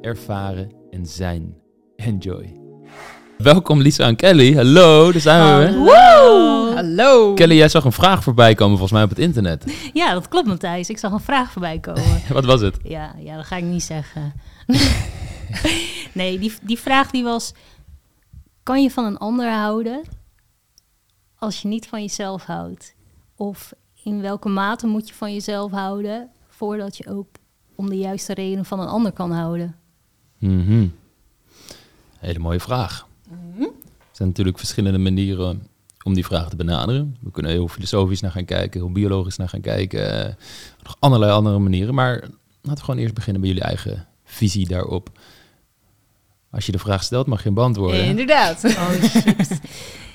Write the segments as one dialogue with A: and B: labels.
A: ervaren en zijn. Enjoy. Welkom Lisa en Kelly. Hallo, daar zijn we weer.
B: Hallo. Hallo.
A: Kelly, jij zag een vraag voorbij komen volgens mij op het internet.
B: Ja, dat klopt Matthijs. Ik zag een vraag voorbij komen.
A: Wat was het?
B: ja, ja, dat ga ik niet zeggen. nee, die, die vraag die was... Kan je van een ander houden als je niet van jezelf houdt? Of in welke mate moet je van jezelf houden... voordat je ook om de juiste reden van een ander kan houden?
A: Mhm. Hele mooie vraag. Er zijn natuurlijk verschillende manieren om die vraag te benaderen. We kunnen heel filosofisch naar gaan kijken, heel biologisch naar gaan kijken. eh, nog allerlei andere manieren. Maar laten we gewoon eerst beginnen bij jullie eigen visie daarop. Als je de vraag stelt, mag je hem beantwoorden.
C: Inderdaad.
B: Oh shit.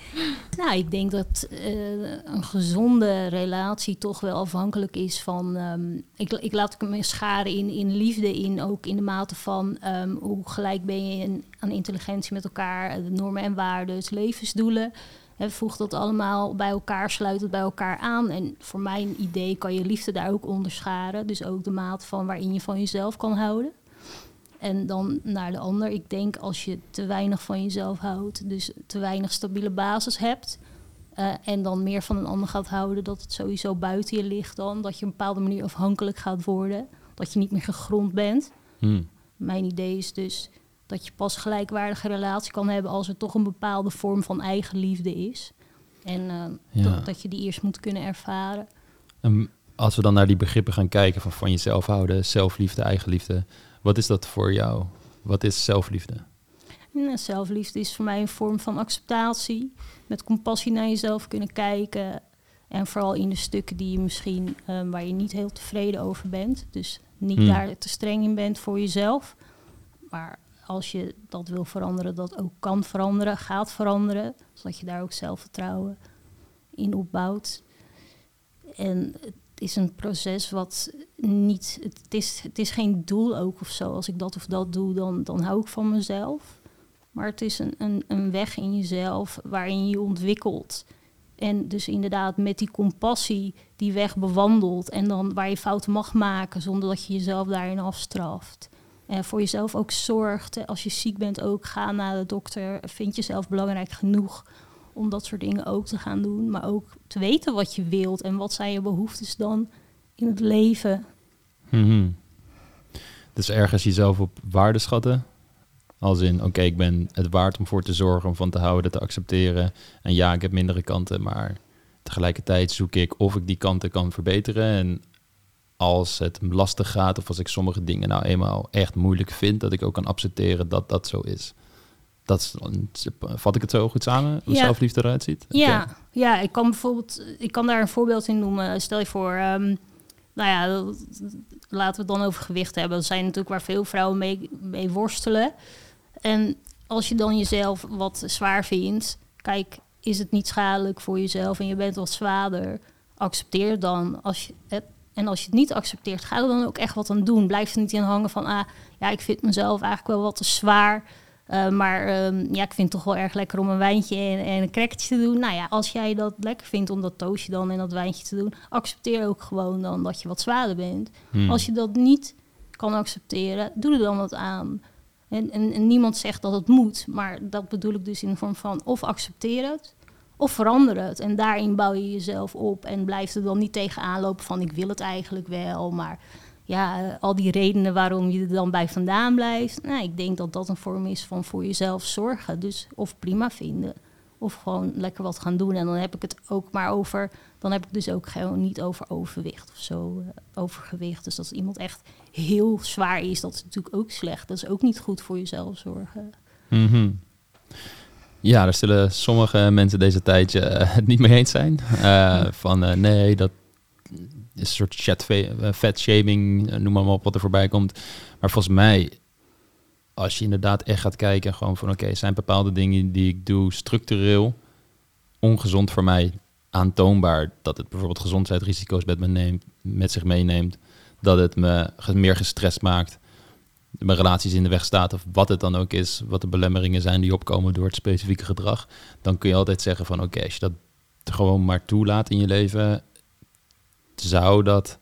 B: nou, ik denk dat eh, een gezonde relatie toch wel afhankelijk is van. ehm, ik, ik laat me scharen in, in liefde, in ook in de mate van ehm, hoe gelijk ben je in, aan intelligentie met elkaar, normen en waarden, levensdoelen. Hè, voeg dat allemaal bij elkaar, sluit het bij elkaar aan. En voor mijn idee kan je liefde daar ook onder scharen. Dus ook de mate van waarin je van jezelf kan houden. En dan naar de ander. Ik denk als je te weinig van jezelf houdt, dus te weinig stabiele basis hebt. eh, en dan meer van een ander gaat houden, dat het sowieso buiten je ligt dan. Dat je op een bepaalde manier afhankelijk gaat worden. Dat je niet meer gegrond bent.
A: Hmm.
B: Mijn idee is dus dat je pas gelijkwaardige relatie kan hebben als er toch een bepaalde vorm van eigenliefde is. En eh,
A: Ja.
B: dat, dat je die eerst moet kunnen ervaren.
A: En als we dan naar die begrippen gaan kijken van van jezelf houden, zelfliefde, eigenliefde. Wat is dat voor jou? Wat is zelfliefde?
B: Nou, zelfliefde is voor mij een vorm van acceptatie. Met compassie naar jezelf kunnen kijken. En vooral in de stukken die je misschien, eh, waar je niet heel tevreden over bent. Dus niet
A: Hmm.
B: daar te streng in bent voor jezelf. Maar als je dat wil veranderen, dat ook kan veranderen, gaat veranderen. Zodat je daar ook zelfvertrouwen in opbouwt. En het is een proces wat niet. Het is, het is geen doel ook of zo. Als ik dat of dat doe, dan, dan hou ik van mezelf. Maar het is een, een, een weg in jezelf waarin je ontwikkelt. En dus inderdaad met die compassie die weg bewandelt. En dan waar je fouten mag maken zonder dat je jezelf daarin afstraft. En voor jezelf ook zorgt. Als je ziek bent ook, ga naar de dokter. Vind jezelf belangrijk genoeg om dat soort dingen ook te gaan doen. Maar ook te weten wat je wilt en wat zijn je behoeftes dan in het leven.
A: Mhm. Dus ergens jezelf op waarde schatten. Als in, oké, ik ben het waard om voor te zorgen, om van te houden, te accepteren. En ja, ik heb mindere kanten, maar tegelijkertijd zoek ik of ik die kanten kan verbeteren. En als het lastig gaat, of als ik sommige dingen nou eenmaal echt moeilijk vind, dat ik ook kan accepteren dat dat zo is. Dat vat ik het zo goed samen, hoe
B: Ja.
A: zelfliefde eruit ziet?
B: Ja, ja, ik kan bijvoorbeeld, ik kan daar een voorbeeld in noemen. Stel je voor, ehm, nou ja, laten we het dan over gewicht hebben. Dat zijn natuurlijk waar veel vrouwen mee, mee worstelen. En als je dan jezelf wat zwaar vindt, kijk, is het niet schadelijk voor jezelf en je bent wat zwaarder, accepteer dan. Als je het, en als je het niet accepteert, ga er dan ook echt wat aan doen. Blijf er niet in hangen van, ah, ja, ik vind mezelf eigenlijk wel wat te zwaar. Uh, maar um, ja, ik vind het toch wel erg lekker om een wijntje en, en een crackertje te doen. Nou ja, als jij dat lekker vindt om dat toastje dan en dat wijntje te doen, accepteer ook gewoon dan dat je wat zwaarder bent.
A: Hmm.
B: Als je dat niet kan accepteren, doe er dan wat aan. En, en, en, niemand zegt dat het moet, maar dat bedoel ik dus in de vorm van of accepteer het of verander het. En daarin bouw je jezelf op en blijf er dan niet tegenaan lopen van ik wil het eigenlijk wel, maar ja, al die redenen waarom je er dan bij vandaan blijft. Nou, ik denk dat dat een vorm is van voor jezelf zorgen. Dus of prima vinden. Of gewoon lekker wat gaan doen. En dan heb ik het ook maar over. Dan heb ik dus ook gewoon niet over overwicht of zo. Uh, overgewicht. Dus als iemand echt heel zwaar is, dat is natuurlijk ook slecht. Dat is ook niet goed voor jezelf zorgen.
A: Mm -hmm. Ja, daar zullen sommige mensen deze tijd uh, het niet mee eens zijn. Uh, van uh, nee, dat een soort chat fat shaming, noem maar op wat er voorbij komt. Maar volgens mij als je inderdaad echt gaat kijken, gewoon van oké, zijn bepaalde dingen die ik doe structureel ongezond voor mij, aantoonbaar dat het bijvoorbeeld gezondheidsrisico's met, me neemt, met zich meeneemt, dat het me meer gestrest maakt, mijn relaties in de weg staat of wat het dan ook is, wat de belemmeringen zijn die opkomen door het specifieke gedrag, dan kun je altijd zeggen van oké, als je dat gewoon maar toelaat in je leven, zou dat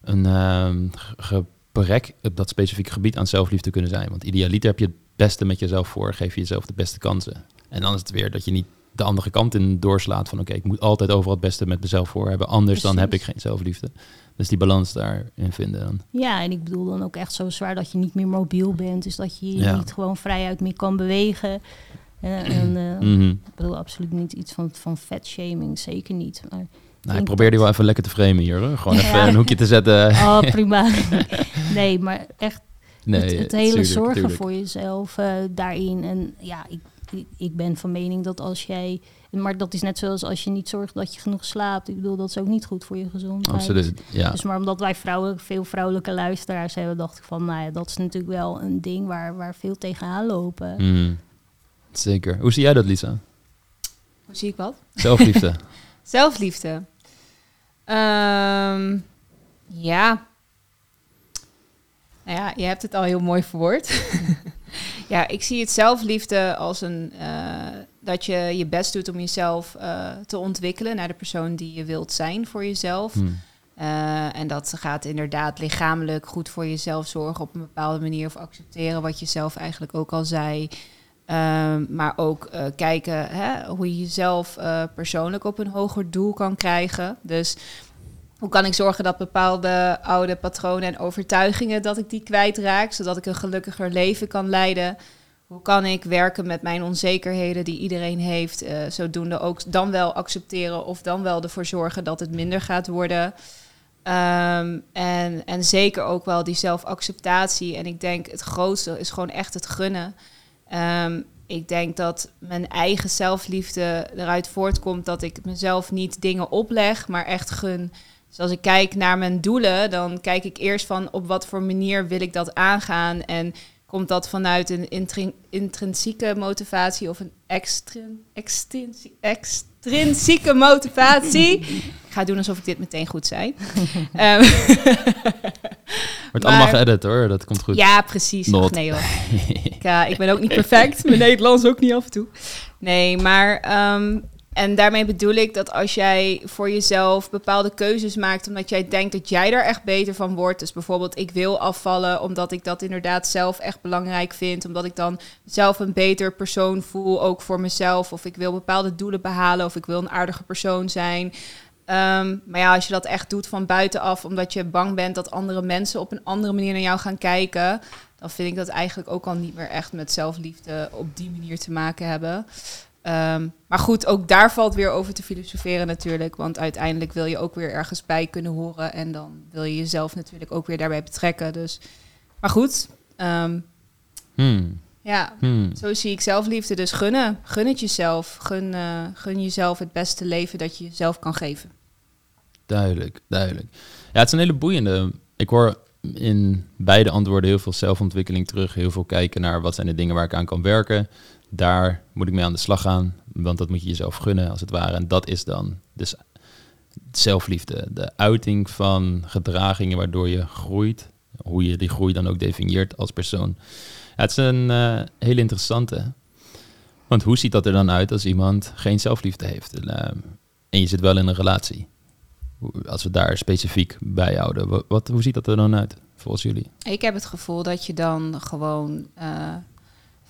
A: een uh, gebrek op dat specifieke gebied aan zelfliefde kunnen zijn. Want idealiter heb je het beste met jezelf voor, geef je jezelf de beste kansen. En dan is het weer dat je niet de andere kant in doorslaat van oké, ik moet altijd overal het beste met mezelf voor hebben, anders dan heb ik geen zelfliefde. Dus die balans daarin vinden dan.
B: Ja, en ik bedoel dan ook echt zo zwaar dat je niet meer mobiel bent, dus dat je je niet gewoon vrijuit meer kan bewegen. en uh, mm ik bedoel absoluut niet iets van, van shaming, zeker niet. Maar
A: nou, ik probeer die wel even lekker te framen hier. Hoor. Gewoon even een hoekje te zetten.
B: Oh, prima. nee, maar echt nee, het, hele zorgen voor jezelf uh, daarin. En ja, ik, ik ben van mening dat als jij... Maar dat is net zoals als je niet zorgt dat je genoeg slaapt. Ik bedoel, dat is ook niet goed voor je gezondheid.
A: Absoluut, ja.
B: Dus maar omdat wij vrouwen, veel vrouwelijke luisteraars hebben... dacht ik van, nou ja, dat is natuurlijk wel een ding waar, waar veel tegenaan lopen.
A: Mm, zeker. Hoe zie jij dat, Lisa?
C: Hoe zie ik wat?
A: Zelfliefde.
C: Zelfliefde. Um, ja. Nou ja, je hebt het al heel mooi verwoord. ja, ik zie het zelfliefde als een uh, dat je je best doet om jezelf uh, te ontwikkelen naar de persoon die je wilt zijn voor jezelf. Hmm. Uh, en dat gaat inderdaad lichamelijk goed voor jezelf zorgen op een bepaalde manier of accepteren wat je zelf eigenlijk ook al zei. Um, maar ook uh, kijken hè, hoe je jezelf uh, persoonlijk op een hoger doel kan krijgen. Dus hoe kan ik zorgen dat bepaalde oude patronen en overtuigingen dat ik die kwijtraak, zodat ik een gelukkiger leven kan leiden? Hoe kan ik werken met mijn onzekerheden die iedereen heeft, uh, zodoende ook dan wel accepteren of dan wel ervoor zorgen dat het minder gaat worden? Um, en, en zeker ook wel die zelfacceptatie. En ik denk het grootste is gewoon echt het gunnen. Um, ik denk dat mijn eigen zelfliefde eruit voortkomt dat ik mezelf niet dingen opleg, maar echt gun. Dus als ik kijk naar mijn doelen, dan kijk ik eerst van op wat voor manier wil ik dat aangaan. En komt dat vanuit een intrinsieke motivatie of een extrin extrinsieke motivatie? ik ga doen alsof ik dit meteen goed zei. um,
A: Wordt allemaal geëdit hoor, dat komt goed.
C: Ja, precies. nee hoor. ik, uh, ik, ben ook niet perfect. Mijn Nederlands ook niet af en toe. Nee, maar... Um, en daarmee bedoel ik dat als jij voor jezelf bepaalde keuzes maakt, omdat jij denkt dat jij er echt beter van wordt. Dus bijvoorbeeld, ik wil afvallen omdat ik dat inderdaad zelf echt belangrijk vind. Omdat ik dan zelf een beter persoon voel, ook voor mezelf. Of ik wil bepaalde doelen behalen, of ik wil een aardige persoon zijn. Ehm, maar ja, als je dat echt doet van buitenaf, omdat je bang bent dat andere mensen op een andere manier naar jou gaan kijken, dan vind ik dat eigenlijk ook al niet meer echt met zelfliefde op die manier te maken hebben. Um, maar goed, ook daar valt weer over te filosoferen natuurlijk. Want uiteindelijk wil je ook weer ergens bij kunnen horen. En dan wil je jezelf natuurlijk ook weer daarbij betrekken. Dus, maar goed. Um, hmm. Ja, hmm. zo zie ik zelfliefde. Dus gunnen. Gun het jezelf. Gun, uh, gun jezelf het beste leven dat je jezelf kan geven.
A: Duidelijk, duidelijk. Ja, het is een hele boeiende. Ik hoor in beide antwoorden heel veel zelfontwikkeling terug. Heel veel kijken naar wat zijn de dingen waar ik aan kan werken. Daar moet ik mee aan de slag gaan. Want dat moet je jezelf gunnen, als het ware. En dat is dan dus zelfliefde. De uiting van gedragingen waardoor je groeit. Hoe je die groei dan ook definieert als persoon. Het is een uh, hele interessante. Want hoe ziet dat er dan uit als iemand geen zelfliefde heeft? En, uh, en je zit wel in een relatie als we daar specifiek bij houden, wat, hoe ziet dat er dan uit volgens jullie?
C: Ik heb het gevoel dat je dan gewoon uh,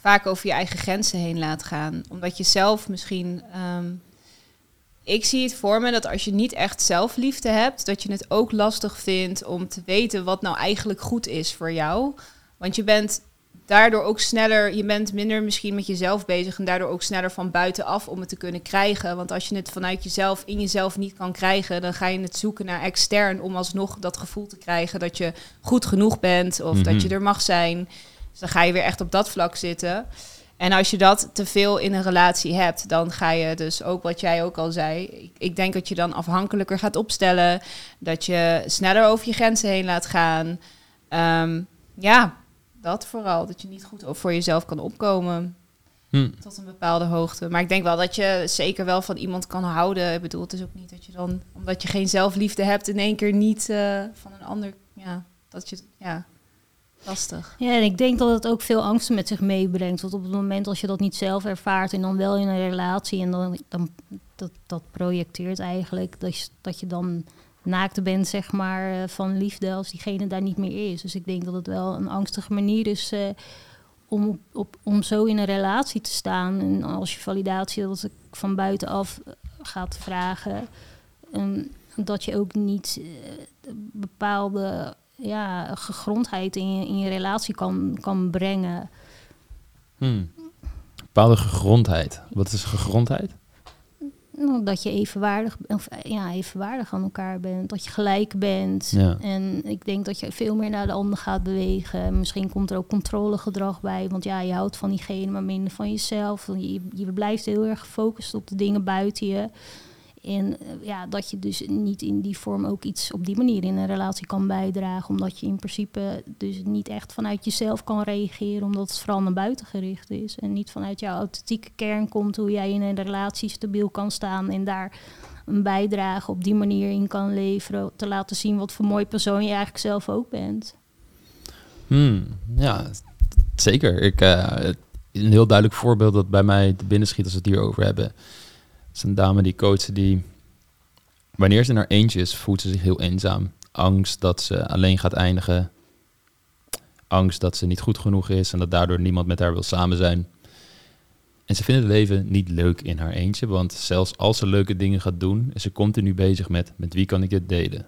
C: vaak over je eigen grenzen heen laat gaan. Omdat je zelf misschien. Um, ik zie het voor me dat als je niet echt zelfliefde hebt, dat je het ook lastig vindt om te weten wat nou eigenlijk goed is voor jou. Want je bent daardoor ook sneller, je bent minder misschien met jezelf bezig en daardoor ook sneller van buitenaf om het te kunnen krijgen. Want als je het vanuit jezelf in jezelf niet kan krijgen, dan ga je het zoeken naar extern om alsnog dat gevoel te krijgen dat je goed genoeg bent of dat je mhm. er mag zijn. Dus dan ga je weer echt op dat vlak zitten. En als je dat te veel in een relatie hebt, dan ga je dus ook wat jij ook al zei. Ik, ik denk dat je dan afhankelijker gaat opstellen, dat je sneller over je grenzen heen laat gaan. Um, ja, dat vooral. Dat je niet goed voor jezelf kan opkomen.
A: Hm.
C: Tot een bepaalde hoogte. Maar ik denk wel dat je zeker wel van iemand kan houden. Ik bedoel, het is ook niet dat je dan, omdat je geen zelfliefde hebt, in één keer niet eh, van een ander. Ja, dat je, ja, lastig.
B: Ja, en ik denk dat het ook veel angsten met zich meebrengt. Want op het moment als je dat niet zelf ervaart en dan wel in een relatie en dan, dan dat, dat projecteert eigenlijk dat je, dat je dan naakt bent, zeg maar, eh, van liefde als diegene daar niet meer is. Dus ik denk dat het wel een angstige manier is eh, om, op, om zo in een relatie te staan. En als je validatie dat van buitenaf eh, gaat vragen, ehm, dat je ook niet bepaalde ja, gegrondheid in je, in je relatie kan, kan brengen.
A: Hm. Bepaalde gegrondheid. Wat is gegrondheid?
B: Nou, dat je evenwaardig, of, ja, evenwaardig aan elkaar bent. Dat je gelijk bent.
A: Ja.
B: En ik denk dat je veel meer naar de ander gaat bewegen. Misschien komt er ook controlegedrag bij. Want ja, je houdt van diegene, maar minder van jezelf. Je, je blijft heel erg gefocust op de dingen buiten je. En eh, ja, dat je dus niet in die vorm ook iets op die manier in een relatie kan bijdragen. Omdat je in principe dus niet echt vanuit jezelf kan reageren. Omdat het vooral naar buiten gericht is. En niet vanuit jouw authentieke kern komt hoe jij in een relatie stabiel kan staan. En daar een bijdrage op die manier in kan leveren. Te laten zien wat voor mooi persoon je eigenlijk zelf ook bent.
A: Hmm, ja, zeker. Ik, eh, een heel duidelijk voorbeeld dat bij mij te binnen schiet als we het hier over hebben. Is een dame die coacht die, wanneer ze in haar eentje is, voelt ze zich heel eenzaam. Angst dat ze alleen gaat eindigen. Angst dat ze niet goed genoeg is en dat daardoor niemand met haar wil samen zijn. En ze vindt het leven niet leuk in haar eentje, want zelfs als ze leuke dingen gaat doen, is ze continu bezig met met wie kan ik dit delen?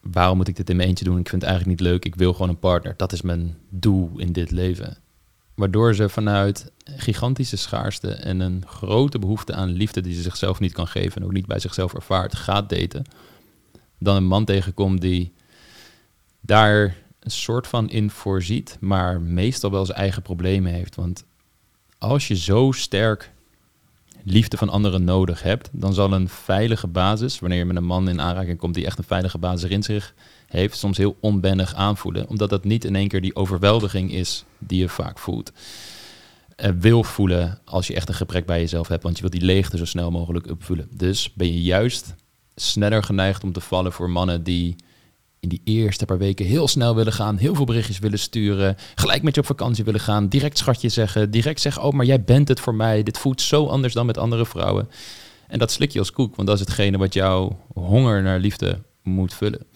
A: Waarom moet ik dit in mijn eentje doen? Ik vind het eigenlijk niet leuk. Ik wil gewoon een partner. Dat is mijn doel in dit leven. Waardoor ze vanuit gigantische schaarste en een grote behoefte aan liefde die ze zichzelf niet kan geven en ook niet bij zichzelf ervaart, gaat daten. Dan een man tegenkomt die daar een soort van in voorziet, maar meestal wel zijn eigen problemen heeft. Want als je zo sterk liefde van anderen nodig hebt, dan zal een veilige basis, wanneer je met een man in aanraking komt die echt een veilige basis erin zich heeft, soms heel onbennig aanvoelen. Omdat dat niet in één keer die overweldiging is die je vaak voelt. Uh, wil voelen als je echt een gebrek bij jezelf hebt, want je wilt die leegte zo snel mogelijk opvullen. Dus ben je juist sneller geneigd om te vallen voor mannen die in die eerste paar weken heel snel willen gaan, heel veel berichtjes willen sturen, gelijk met je op vakantie willen gaan, direct schatje zeggen, direct zeggen, oh, maar jij bent het voor mij, dit voelt zo anders dan met andere vrouwen. En dat slik je als koek, want dat is hetgene wat jouw honger naar liefde moet vullen.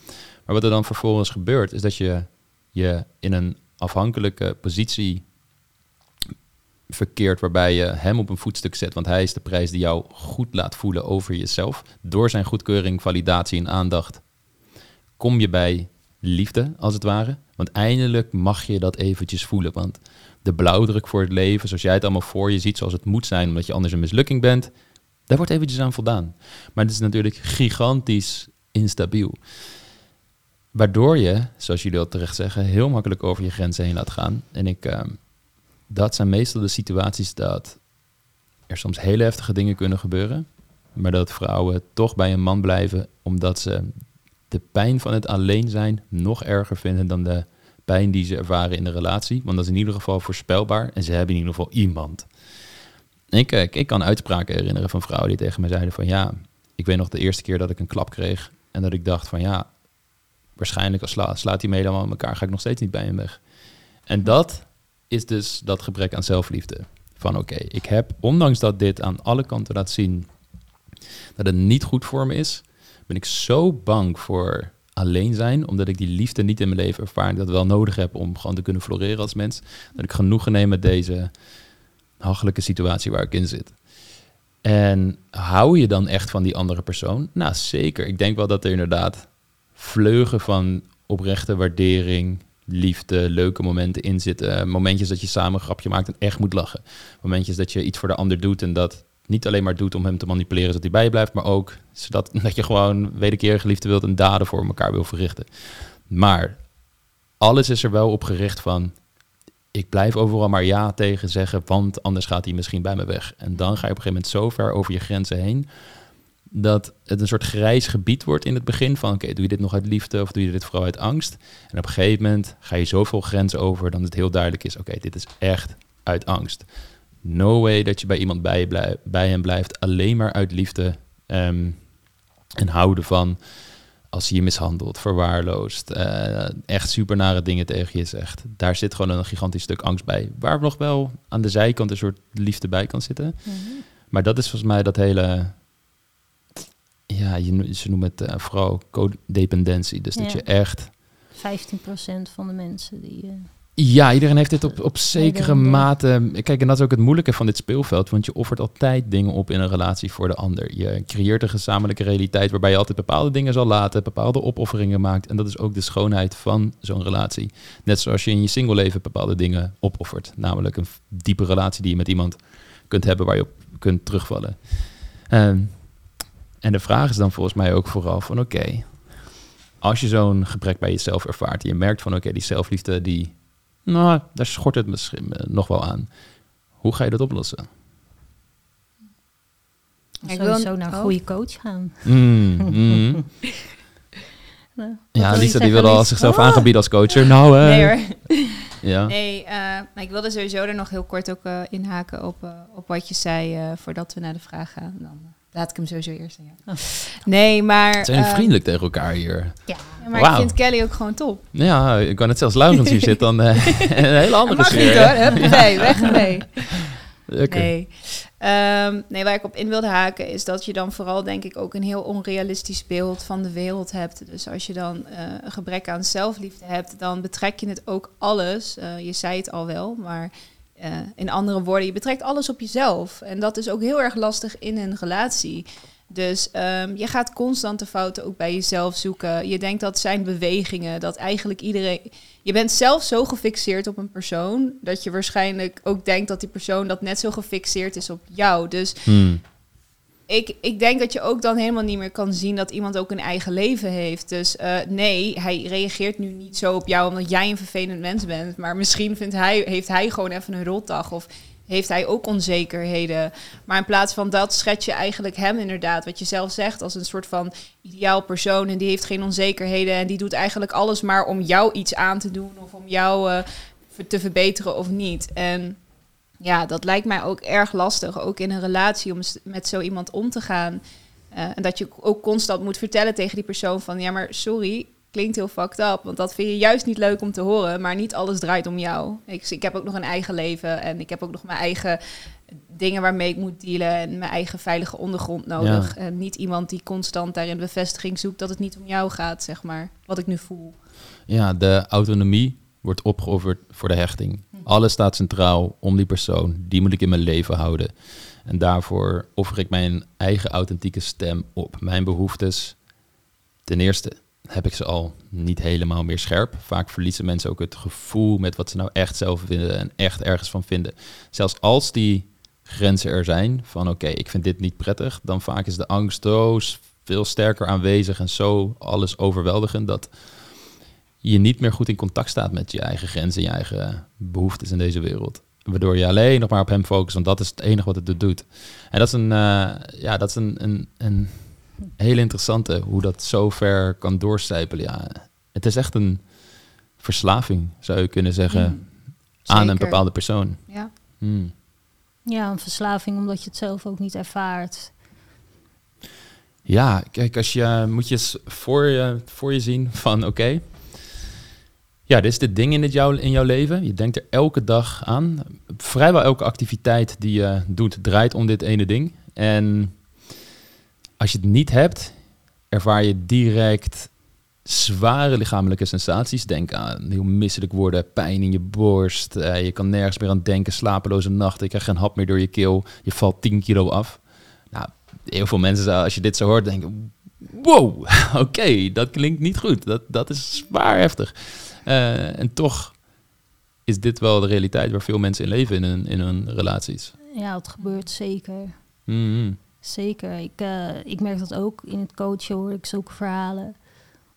A: Maar wat er dan vervolgens gebeurt, is dat je je in een afhankelijke positie verkeert waarbij je hem op een voetstuk zet, want hij is de prijs die jou goed laat voelen over jezelf. Door zijn goedkeuring, validatie en aandacht kom je bij liefde, als het ware. Want eindelijk mag je dat eventjes voelen. Want de blauwdruk voor het leven, zoals jij het allemaal voor je ziet, zoals het moet zijn, omdat je anders een mislukking bent, daar wordt eventjes aan voldaan. Maar het is natuurlijk gigantisch instabiel. Waardoor je, zoals jullie al terecht zeggen, heel makkelijk over je grenzen heen laat gaan. En ik, uh, dat zijn meestal de situaties dat er soms hele heftige dingen kunnen gebeuren. Maar dat vrouwen toch bij een man blijven omdat ze de pijn van het alleen zijn nog erger vinden dan de pijn die ze ervaren in de relatie. Want dat is in ieder geval voorspelbaar en ze hebben in ieder geval iemand. Ik, ik, ik kan uitspraken herinneren van vrouwen die tegen mij zeiden van ja, ik weet nog de eerste keer dat ik een klap kreeg en dat ik dacht van ja, waarschijnlijk als sla, slaat hij mee dan aan elkaar, ga ik nog steeds niet bij hem weg. En dat is dus dat gebrek aan zelfliefde. Van oké, ik heb, ondanks dat dit aan alle kanten laat zien dat het niet goed voor me is, ben ik zo bang voor alleen zijn, omdat ik die liefde niet in mijn leven ervaar dat wel nodig heb om gewoon te kunnen floreren als mens, dat ik genoegen neem met deze hachelijke situatie waar ik in zit. En hou je dan echt van die andere persoon? Nou, zeker. Ik denk wel dat er inderdaad vleugen van oprechte waardering, liefde, leuke momenten in zitten. Momentjes dat je samen een grapje maakt en echt moet lachen. Momentjes dat je iets voor de ander doet en dat niet alleen maar doet om hem te manipuleren zodat hij bij je blijft, maar ook zodat dat je gewoon wederkerige liefde wilt en daden voor elkaar wil verrichten. Maar alles is er wel op gericht van, ik blijf overal maar ja tegen zeggen, want anders gaat hij misschien bij me weg. En dan ga je op een gegeven moment zo ver over je grenzen heen, dat het een soort grijs gebied wordt in het begin van oké, doe je dit nog uit liefde of doe je dit vooral uit angst? En op een gegeven moment ga je zoveel grenzen over dan het heel duidelijk is, oké, dit is echt uit angst. No way dat je bij iemand bij, je bij hem blijft alleen maar uit liefde ehm, en houden van als hij je mishandelt, verwaarloost, uh, echt super nare dingen tegen je zegt. Daar zit gewoon een gigantisch stuk angst bij. Waar nog wel aan de zijkant een soort liefde bij kan zitten. Mhm. Maar dat is volgens mij dat hele ja, je, ze noemen het uh, vooral codependentie. Dus dat je echt...
B: 15% van de mensen die... Uh,
A: ja, iedereen heeft dit op, op zekere mate... Kijk, en dat is ook het moeilijke van dit speelveld. Want je offert altijd dingen op in een relatie voor de ander. Je creëert een gezamenlijke realiteit... waarbij je altijd bepaalde dingen zal laten... bepaalde opofferingen maakt. En dat is ook de schoonheid van zo'n relatie. Net zoals je in je single leven bepaalde dingen opoffert. Namelijk een diepe relatie die je met iemand kunt hebben... waar je op kunt terugvallen. Um, en de vraag is dan volgens mij ook vooral van oké, als je zo'n gebrek bij jezelf ervaart, je merkt van oké, die zelfliefde, die, nou, daar schort het misschien eh, nog wel aan. Hoe ga je dat oplossen?
B: Ik wil zo naar een goede coach gaan.
A: Mm, mm. nou, ja, Lisa die wilde al zichzelf oh. aangebieden als coacher. Nou, uh,
C: nee hoor. ja. Nee, uh, ik wilde sowieso er nog heel kort ook uh, inhaken op, op wat je zei voordat we naar de vraag gaan. Dan Laat ik hem sowieso eerst aan oh. Nee, maar...
A: zijn uh, vriendelijk tegen elkaar hier.
C: Ja, maar ik vind Kelly ook gewoon top.
A: Ja, ik kan het zelfs Laurens hier zit dan uh, een hele andere
C: Mag sfeer. Mag niet hoor, nee, weg mee. Nee. Um, nee, waar ik op in wilde haken is dat je dan vooral denk ik ook een heel onrealistisch beeld van de wereld hebt. Dus als je dan uh, een gebrek aan zelfliefde hebt, dan betrek je het ook alles. Uh, je zei het al wel, maar uh, in andere woorden, je betrekt alles op jezelf. En dat is ook heel erg lastig in een relatie. Dus um, je gaat constant de fouten ook bij jezelf zoeken. Je denkt dat zijn bewegingen, dat eigenlijk iedereen. Je bent zelf zo gefixeerd op een persoon dat je waarschijnlijk ook denkt dat die persoon dat net zo gefixeerd is op jou. Dus hmm ik, ik denk dat je ook dan helemaal niet meer kan zien dat iemand ook een eigen leven heeft. Dus uh, nee, hij reageert nu niet zo op jou omdat jij een vervelend mens bent. Maar misschien vindt hij, heeft hij gewoon even een rotdag. Of heeft hij ook onzekerheden. Maar in plaats van dat schets je eigenlijk hem inderdaad, wat je zelf zegt, als een soort van ideaal persoon. En die heeft geen onzekerheden. En die doet eigenlijk alles maar om jou iets aan te doen. Of om jou uh, te verbeteren of niet. En ja, dat lijkt mij ook erg lastig, ook in een relatie, om met zo iemand om te gaan. Uh, en dat je ook constant moet vertellen tegen die persoon van, ja, maar sorry, klinkt heel fucked up, want dat vind je juist niet leuk om te horen, maar niet alles draait om jou. Ik, ik heb ook nog een eigen leven en ik heb ook nog mijn eigen dingen waarmee ik moet dealen en mijn eigen veilige ondergrond nodig. En niet iemand die constant daarin bevestiging zoekt dat het niet om jou gaat, zeg maar, wat ik nu voel.
A: Ja, de autonomie wordt opgeofferd voor de hechting. Alles staat centraal om die persoon. Die moet ik in mijn leven houden. En daarvoor offer ik mijn eigen authentieke stem op. Mijn behoeftes. Ten eerste heb ik ze al niet helemaal meer scherp. Vaak verliezen mensen ook het gevoel met wat ze nou echt zelf vinden en echt ergens van vinden. Zelfs als die grenzen er zijn van oké, ik vind dit niet prettig, dan vaak is de angst zo veel sterker aanwezig en zo alles overweldigend dat je niet meer goed in contact staat met je eigen grenzen en je eigen behoeftes in deze wereld. Waardoor je alleen nog maar op hem focust, want dat is het enige wat het doet. En dat is een, uh, ja, dat is een, een, een hele interessante, hoe dat zo ver kan doorstijpelen. Ja, het is echt een verslaving, zou je kunnen zeggen, mm, aan een bepaalde persoon.
C: Ja.
A: Mm.
B: ja, een verslaving omdat je het zelf ook niet ervaart.
A: Ja, kijk, als je moet je voor je, voor je zien van oké, ja, dit is dit ding in, het jou, in jouw leven. Je denkt er elke dag aan. Vrijwel elke activiteit die je doet draait om dit ene ding. En als je het niet hebt, ervaar je direct zware lichamelijke sensaties. Denk aan heel misselijk worden, pijn in je borst. Eh, je kan nergens meer aan denken, slapeloze nachten. Je krijgt geen hap meer door je keel. Je valt 10 kilo af. Nou, heel veel mensen, als je dit zo hoort, denken... Wow, oké, dat klinkt niet goed. Dat, dat is zwaar heftig. Uh, en toch is dit wel de realiteit waar veel mensen in leven in hun, in hun relaties.
B: Ja, het gebeurt zeker.
A: Mm-hmm.
B: Zeker. Ik, uh, ik merk dat ook in het coachen hoor ik zulke verhalen.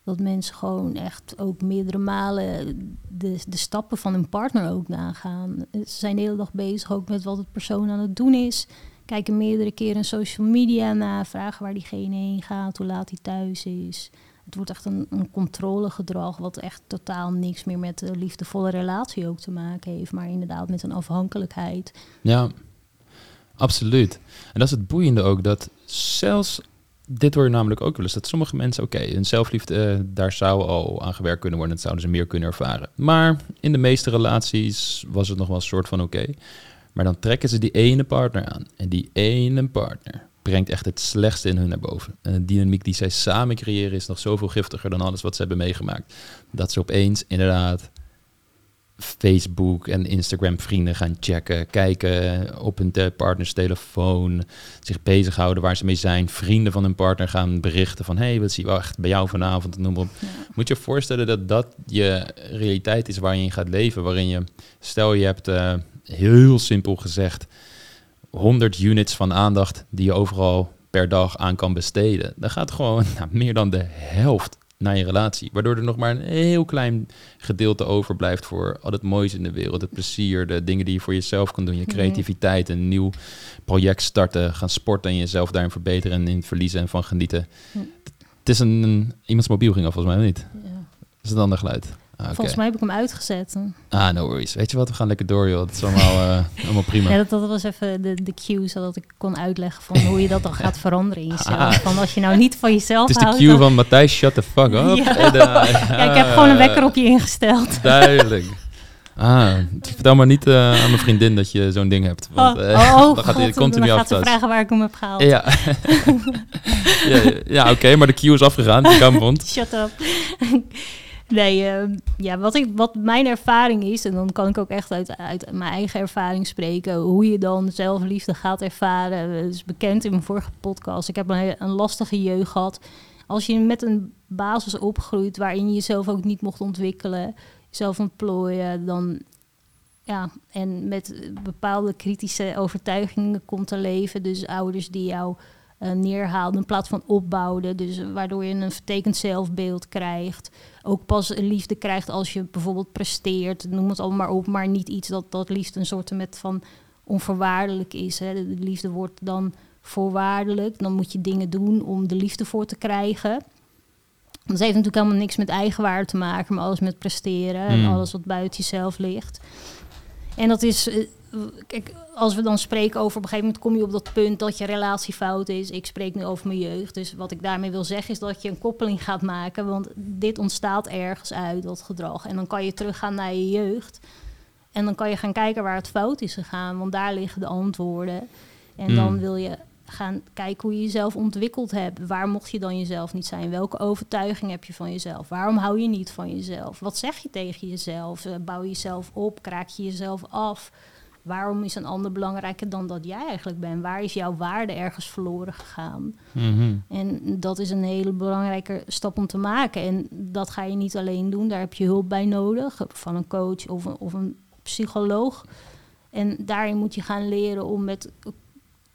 B: Dat mensen gewoon echt ook meerdere malen de, de stappen van hun partner ook nagaan. Ze zijn de hele dag bezig ook met wat het persoon aan het doen is. kijken meerdere keren in social media na, vragen waar diegene heen gaat, hoe laat hij thuis is. Het wordt echt een, controlegedrag wat echt totaal niks meer met de liefdevolle relatie ook te maken heeft, maar inderdaad met een afhankelijkheid.
A: Ja, absoluut. En dat is het boeiende ook, dat zelfs, dit hoor je namelijk ook wel eens, dat sommige mensen, oké, hun zelfliefde, eh, daar zou al aan gewerkt kunnen worden, dat zouden ze meer kunnen ervaren. Maar in de meeste relaties was het nog wel een soort van oké. Maar dan trekken ze die ene partner aan. En die ene partner brengt echt het slechtste in hun naar boven. En de dynamiek die zij samen creëren is nog zoveel giftiger dan alles wat ze hebben meegemaakt. Dat ze opeens inderdaad Facebook en Instagram vrienden gaan checken, kijken op hun te- partners telefoon, zich bezighouden waar ze mee zijn, vrienden van hun partner gaan berichten van hey, wat zie je wel echt bij jou vanavond, noem maar op.
B: Ja.
A: Moet je je voorstellen dat dat je realiteit is waarin je gaat leven, waarin je, stel je hebt eh, heel simpel gezegd 100 units van aandacht die je overal per dag aan kan besteden. Dan gaat gewoon nou, meer dan de helft naar je relatie. Waardoor er nog maar een heel klein gedeelte overblijft voor al het moois in de wereld. Het plezier, de dingen die je voor jezelf kan doen. Je creativiteit, een nieuw project starten. Gaan sporten en jezelf daarin verbeteren en in verliezen en van genieten. Het is een, iemands mobiel ging af volgens mij niet.
B: Ja.
A: Dat is een ander geluid. Ah.
B: Volgens mij heb ik hem uitgezet.
A: Ah, no worries. Weet je wat, we gaan lekker door joh. Het is allemaal, eh, allemaal prima.
B: Ja, dat, dat was even de, de cue, zodat ik kon uitleggen van hoe je dat dan gaat veranderen in jezelf.
A: Ah.
B: Van als je nou niet van jezelf
A: Het is de
B: houdt.
A: cue
B: dan-
A: van Matthijs, shut the fuck up.
B: Ja.
A: En, eh,
B: Ja, ik heb gewoon een wekker op je ingesteld.
A: Duidelijk. Ah, vertel maar niet eh, aan mijn vriendin dat je zo'n ding hebt. Want,
B: oh,
A: eh,
B: oh,
A: dan gaat hij
B: God,
A: continu
B: dan gaat ze vragen waar ik hem heb gehaald.
A: Ja, ja, ja, oké, maar de cue is afgegaan. Die kan.
B: Shut up. Nee, ehm, ja, wat, ik, wat mijn ervaring is, en dan kan ik ook echt uit, uit mijn eigen ervaring spreken, hoe je dan zelfliefde gaat ervaren. Dat is bekend in mijn vorige podcast. Ik heb een, een lastige jeugd gehad. Als je met een basis opgroeit waarin je jezelf ook niet mocht ontwikkelen, jezelf ontplooien, dan ja, en met bepaalde kritische overtuigingen komt te leven. Dus ouders die jou eh, neerhaalden in plaats van opbouwden. Dus waardoor je een vertekend zelfbeeld krijgt. Ook pas liefde krijgt als je bijvoorbeeld presteert. Noem het allemaal maar op, maar niet iets dat, dat liefde een soort met van onvoorwaardelijk is. Hè. De, de liefde wordt dan voorwaardelijk. Dan moet je dingen doen om de liefde voor te krijgen. Dat heeft natuurlijk helemaal niks met eigenwaarde te maken, maar alles met presteren en
A: Hmm.
B: alles wat buiten jezelf ligt. En dat is, eh, kijk, als we dan spreken over, op een gegeven moment kom je op dat punt dat je relatie fout is. Ik spreek nu over mijn jeugd, dus wat ik daarmee wil zeggen is dat je een koppeling gaat maken, want dit ontstaat ergens uit, dat gedrag. En dan kan je teruggaan naar je jeugd en dan kan je gaan kijken waar het fout is gegaan, want daar liggen de antwoorden. En
A: Hmm.
B: dan wil je gaan kijken hoe je jezelf ontwikkeld hebt. Waar mocht je dan jezelf niet zijn? Welke overtuiging heb je van jezelf? Waarom hou je niet van jezelf? Wat zeg je tegen jezelf? Eh, Bouw je jezelf op? Kraak je jezelf af? Waarom is een ander belangrijker dan dat jij eigenlijk bent? Waar is jouw waarde ergens verloren gegaan?
A: Mhm.
B: En dat is een hele belangrijke stap om te maken. En dat ga je niet alleen doen. Daar heb je hulp bij nodig. Van een coach of een, of een psycholoog. En daarin moet je gaan leren om met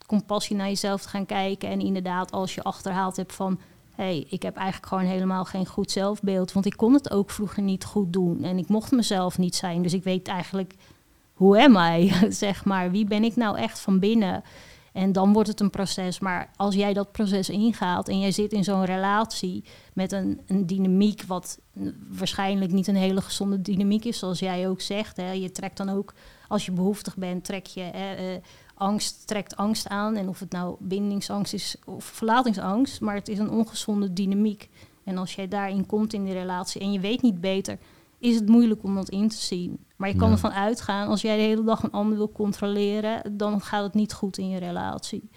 B: compassie naar jezelf te gaan kijken. En inderdaad, als je achterhaald hebt van... hé, hey, ik heb eigenlijk gewoon helemaal geen goed zelfbeeld. Want ik kon het ook vroeger niet goed doen. En ik mocht mezelf niet zijn. Dus ik weet eigenlijk, hoe am I? zeg maar, wie ben ik nou echt van binnen? En dan wordt het een proces. Maar als jij dat proces ingaat en jij zit in zo'n relatie met een, een dynamiek, wat waarschijnlijk niet een hele gezonde dynamiek is, zoals jij ook zegt. Hè. Je trekt dan ook, als je behoeftig bent, trek je hè, eh, angst, trekt angst aan. En of het nou bindingsangst is of verlatingsangst, maar het is een ongezonde dynamiek. En als jij daarin komt in die relatie en je weet niet beter, is het moeilijk om dat in te zien. Maar je kan
A: Ja.
B: ervan uitgaan, als jij de hele dag een ander wil controleren, dan gaat het niet goed in je relatie.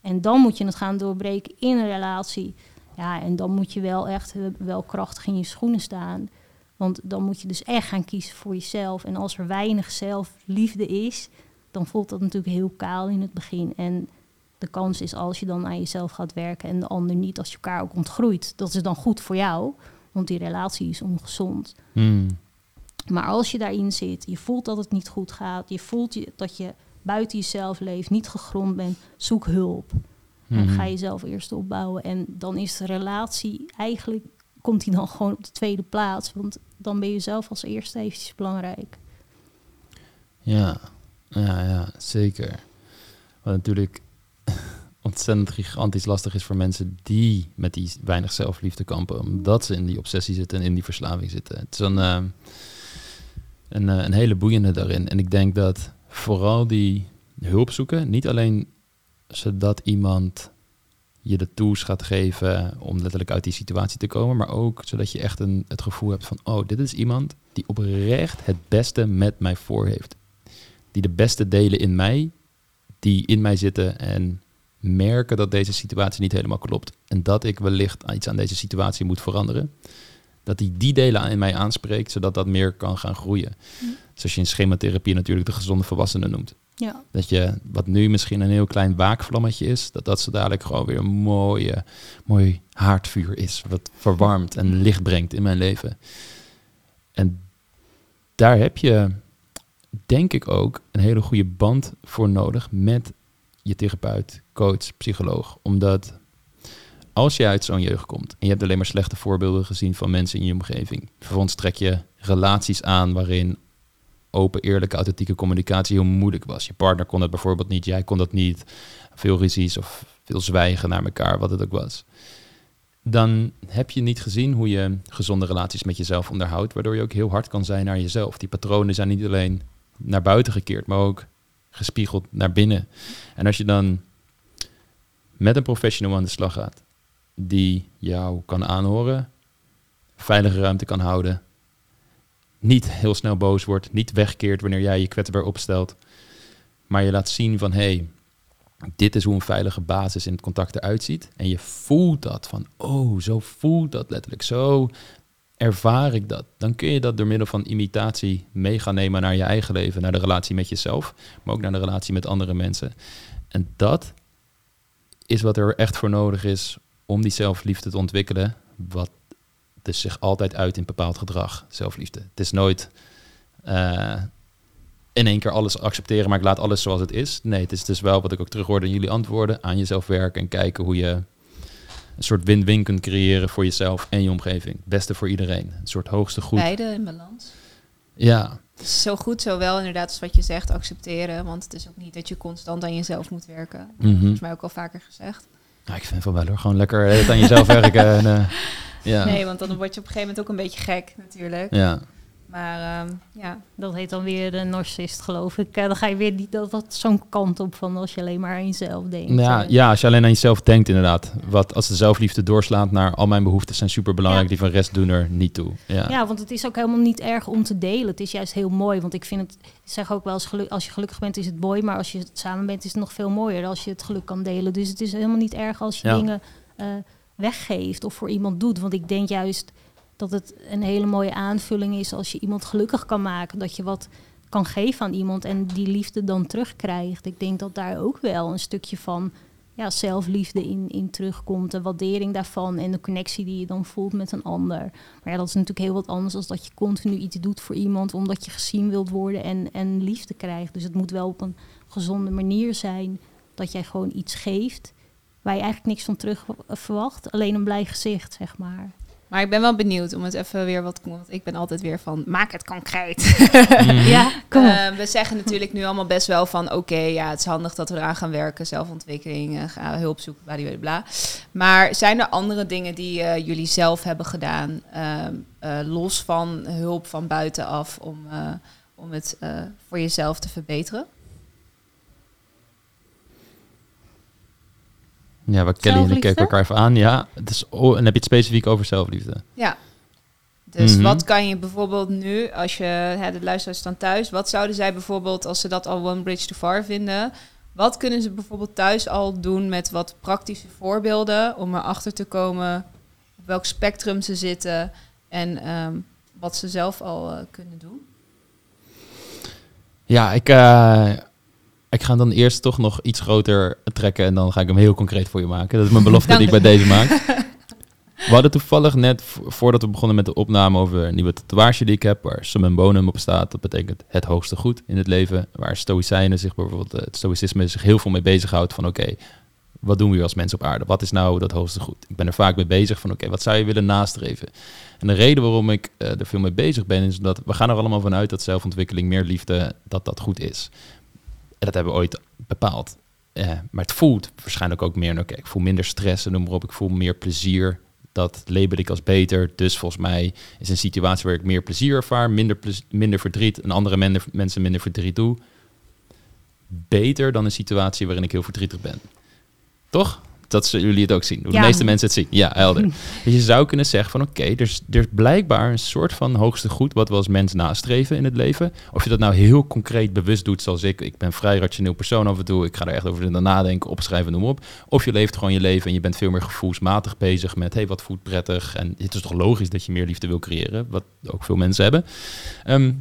B: En dan moet je het gaan doorbreken in een relatie. Ja, en dan moet je wel echt eh, wel krachtig in je schoenen staan. Want dan moet je dus echt gaan kiezen voor jezelf. En als er weinig zelfliefde is, dan voelt dat natuurlijk heel kaal in het begin. En de kans is als je dan aan jezelf gaat werken en de ander niet, als je elkaar ook ontgroeit, dat is dan goed voor jou. Want die relatie is ongezond.
A: Hmm.
B: Maar als je daarin zit, je voelt dat het niet goed gaat, je voelt je, dat je buiten jezelf leeft, niet gegrond bent, zoek hulp. En
A: Mhm.
B: ga jezelf eerst opbouwen. En dan is de relatie eigenlijk, komt die dan gewoon op de tweede plaats. Want dan ben je zelf als eerste eventjes belangrijk.
A: Ja, ja, ja, zeker. Want natuurlijk, ontzettend gigantisch lastig is voor mensen die met die weinig zelfliefde kampen. Omdat ze in die obsessie zitten en in die verslaving zitten. Het is een, eh, een, eh, een hele boeiende daarin. En ik denk dat vooral die hulp zoeken, niet alleen zodat iemand je de tools gaat geven om letterlijk uit die situatie te komen, maar ook zodat je echt een, het gevoel hebt van, oh, dit is iemand die oprecht het beste met mij voor heeft. Die de beste delen in mij, die in mij zitten en merken dat deze situatie niet helemaal klopt. En dat ik wellicht iets aan deze situatie moet veranderen. Dat hij die delen in mij aanspreekt, zodat dat meer kan gaan groeien.
B: Mm.
A: Zoals je in schematherapie natuurlijk de gezonde volwassenen noemt.
B: Ja,
A: Dat je, wat nu misschien een heel klein waakvlammetje is, dat dat zo dadelijk gewoon weer een mooie, mooi haardvuur is. Wat verwarmt en licht brengt in mijn leven. En daar heb je, denk ik ook, een hele goede band voor nodig met je therapeut, coach, psycholoog. Omdat als je uit zo'n jeugd komt en je hebt alleen maar slechte voorbeelden gezien van mensen in je omgeving, vervolgens trek je relaties aan waarin open, eerlijke, authentieke communicatie heel moeilijk was. Je partner kon het bijvoorbeeld niet, jij kon dat niet. Veel ruzies of veel zwijgen naar elkaar, wat het ook was. Dan heb je niet gezien hoe je gezonde relaties met jezelf onderhoudt, waardoor je ook heel hard kan zijn naar jezelf. Die patronen zijn niet alleen naar buiten gekeerd, maar ook gespiegeld naar binnen. En als je dan met een professional aan de slag gaat, die jou kan aanhoren, veilige ruimte kan houden, niet heel snel boos wordt, niet wegkeert wanneer jij je kwetsbaar opstelt, maar je laat zien van hé, hey, dit is hoe een veilige basis in het contact eruit ziet. En je voelt dat van, oh, zo voelt dat letterlijk, zo ervaar ik dat. Dan kun je dat door middel van imitatie mee gaan nemen naar je eigen leven, naar de relatie met jezelf, maar ook naar de relatie met andere mensen. En dat is wat er echt voor nodig is om die zelfliefde te ontwikkelen, wat dus zich altijd uit in bepaald gedrag, zelfliefde. Het is nooit eh, in één keer alles accepteren, maar ik laat alles zoals het is. Nee, het is dus wel wat ik ook terug hoorde in jullie antwoorden, aan jezelf werken en kijken hoe je een soort win-win kunt creëren voor jezelf en je omgeving. Het beste voor iedereen. Een soort hoogste goed.
C: Beide in balans.
A: Ja,
C: Het zo goed, zowel inderdaad als wat je zegt, accepteren. Want het is ook niet dat je constant aan jezelf moet werken.
A: mhm.
C: Volgens mij ook al vaker gezegd.
A: Nou, ik vind van wel hoor. Gewoon lekker tijd aan jezelf werken. En, eh, ja.
C: Nee, want dan word je op een gegeven moment ook een beetje gek natuurlijk.
A: ja.
C: Maar ehm, ja,
B: dat heet dan weer de narcist, geloof ik. Dan ga je weer niet dat, dat zo'n kant op van als je alleen maar aan jezelf denkt.
A: Ja,
B: Eh,
A: ja, als je alleen aan jezelf denkt inderdaad. Wat als de zelfliefde doorslaat naar al mijn behoeften zijn super belangrijk,
B: Ja.
A: die van rest doen er niet toe. Ja.
B: Ja, want het is ook helemaal niet erg om te delen. Het is juist heel mooi. Want ik vind het, ik zeg ook wel eens, geluk, als je gelukkig bent is het mooi. Maar als je samen bent is het nog veel mooier als je het geluk kan delen. Dus het is helemaal niet erg als je
A: Ja.
B: dingen eh, weggeeft of voor iemand doet. Want ik denk juist dat het een hele mooie aanvulling is als je iemand gelukkig kan maken. Dat je wat kan geven aan iemand en die liefde dan terugkrijgt. Ik denk dat daar ook wel een stukje van ja, zelfliefde in, in terugkomt. De waardering daarvan en de connectie die je dan voelt met een ander. Maar ja, dat is natuurlijk heel wat anders dan dat je continu iets doet voor iemand omdat je gezien wilt worden en, en liefde krijgt. Dus het moet wel op een gezonde manier zijn dat jij gewoon iets geeft waar je eigenlijk niks van terug verwacht. Alleen een blij gezicht, zeg maar.
C: Maar ik ben wel benieuwd om het even weer wat... Want ik ben altijd weer van, maak het concreet.
A: Mhm.
B: Ja, kom op.
C: Eh, we zeggen natuurlijk nu allemaal best wel van... oké, ja, het is handig dat we eraan gaan werken. Zelfontwikkeling, eh, hulp zoeken, bla. Maar zijn er andere dingen die eh, jullie zelf hebben gedaan... ehm, eh, los van hulp van buitenaf... om, eh, om het eh, voor jezelf te verbeteren?
A: Ja, wat Kelly en ik elkaar even aan. Ja, het is, oh, en heb je het specifiek over zelfliefde?
C: Ja. Dus
A: Mhm.
C: wat kan je bijvoorbeeld nu, als je hè, de luisteraars staan thuis, wat zouden zij bijvoorbeeld, als ze dat al one bridge too far vinden, wat kunnen ze bijvoorbeeld thuis al doen met wat praktische voorbeelden om erachter te komen op welk spectrum ze zitten en ehm, wat ze zelf al eh, kunnen doen?
A: Ja, ik, eh, ik ga dan eerst toch nog iets groter trekken en dan ga ik hem heel concreet voor je maken. Dat is mijn belofte die ik bij deze maak. We hadden toevallig net, vo- voordat we begonnen met de opname, over een nieuwe tatoeage die ik heb, waar summum bonum op staat. Dat betekent het hoogste goed in het leven. Waar stoïcijnen zich bijvoorbeeld, eh, het stoïcisme zich heel veel mee bezighoudt van oké, wat doen we hier als mensen op aarde? Wat is nou dat hoogste goed? Ik ben er vaak mee bezig van oké, wat zou je willen nastreven? En de reden waarom ik eh, er veel mee bezig ben, is dat we gaan er allemaal vanuit dat zelfontwikkeling, meer liefde, dat dat goed is. En dat hebben we ooit bepaald. Eh, maar het voelt waarschijnlijk ook meer, oké, ik voel minder stress en noem maar op, ik voel meer plezier. Dat label ik als beter. Dus volgens mij is een situatie waar ik meer plezier ervaar, minder, minder verdriet en andere mensen minder verdriet doe, beter dan een situatie waarin ik heel verdrietig ben. Toch? Dat zullen jullie het ook zien. Hoe
B: Ja.
A: de meeste mensen het zien. Ja, helder. Dus je zou kunnen zeggen van oké, er, is, er is blijkbaar een soort van hoogste goed wat we als mens nastreven in het leven. Of je dat nou heel concreet bewust doet, zoals ik. Ik ben vrij rationeel persoon af en toe. Ik ga er echt over nadenken, opschrijven, noem op. Of je leeft gewoon je leven en je bent veel meer gevoelsmatig bezig met hey, wat voelt prettig. En het is toch logisch dat je meer liefde wil creëren, wat ook veel mensen hebben. Ehm,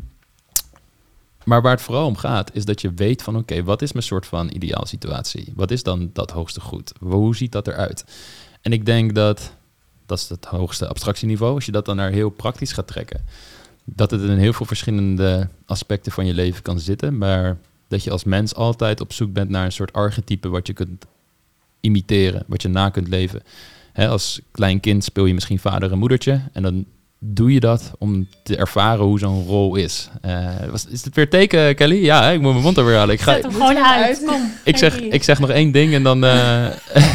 A: maar waar het vooral om gaat, is dat je weet van oké, wat is mijn soort van ideaal situatie? Wat is dan dat hoogste goed? Hoe ziet dat eruit? En ik denk dat, dat is het hoogste abstractieniveau, als je dat dan naar heel praktisch gaat trekken, dat het in heel veel verschillende aspecten van je leven kan zitten, maar dat je als mens altijd op zoek bent naar een soort archetype wat je kunt imiteren, wat je na kunt leven. Als klein kind speel je misschien vader en moedertje en dan doe je dat om te ervaren hoe zo'n rol is. Eh, was, is het weer teken, Kelly? Ja, hè, ik moet mijn mond er weer halen. Ik, ga,
B: Zet hem gewoon uit. Kom.
A: ik, zeg, ik zeg nog één ding en dan, eh,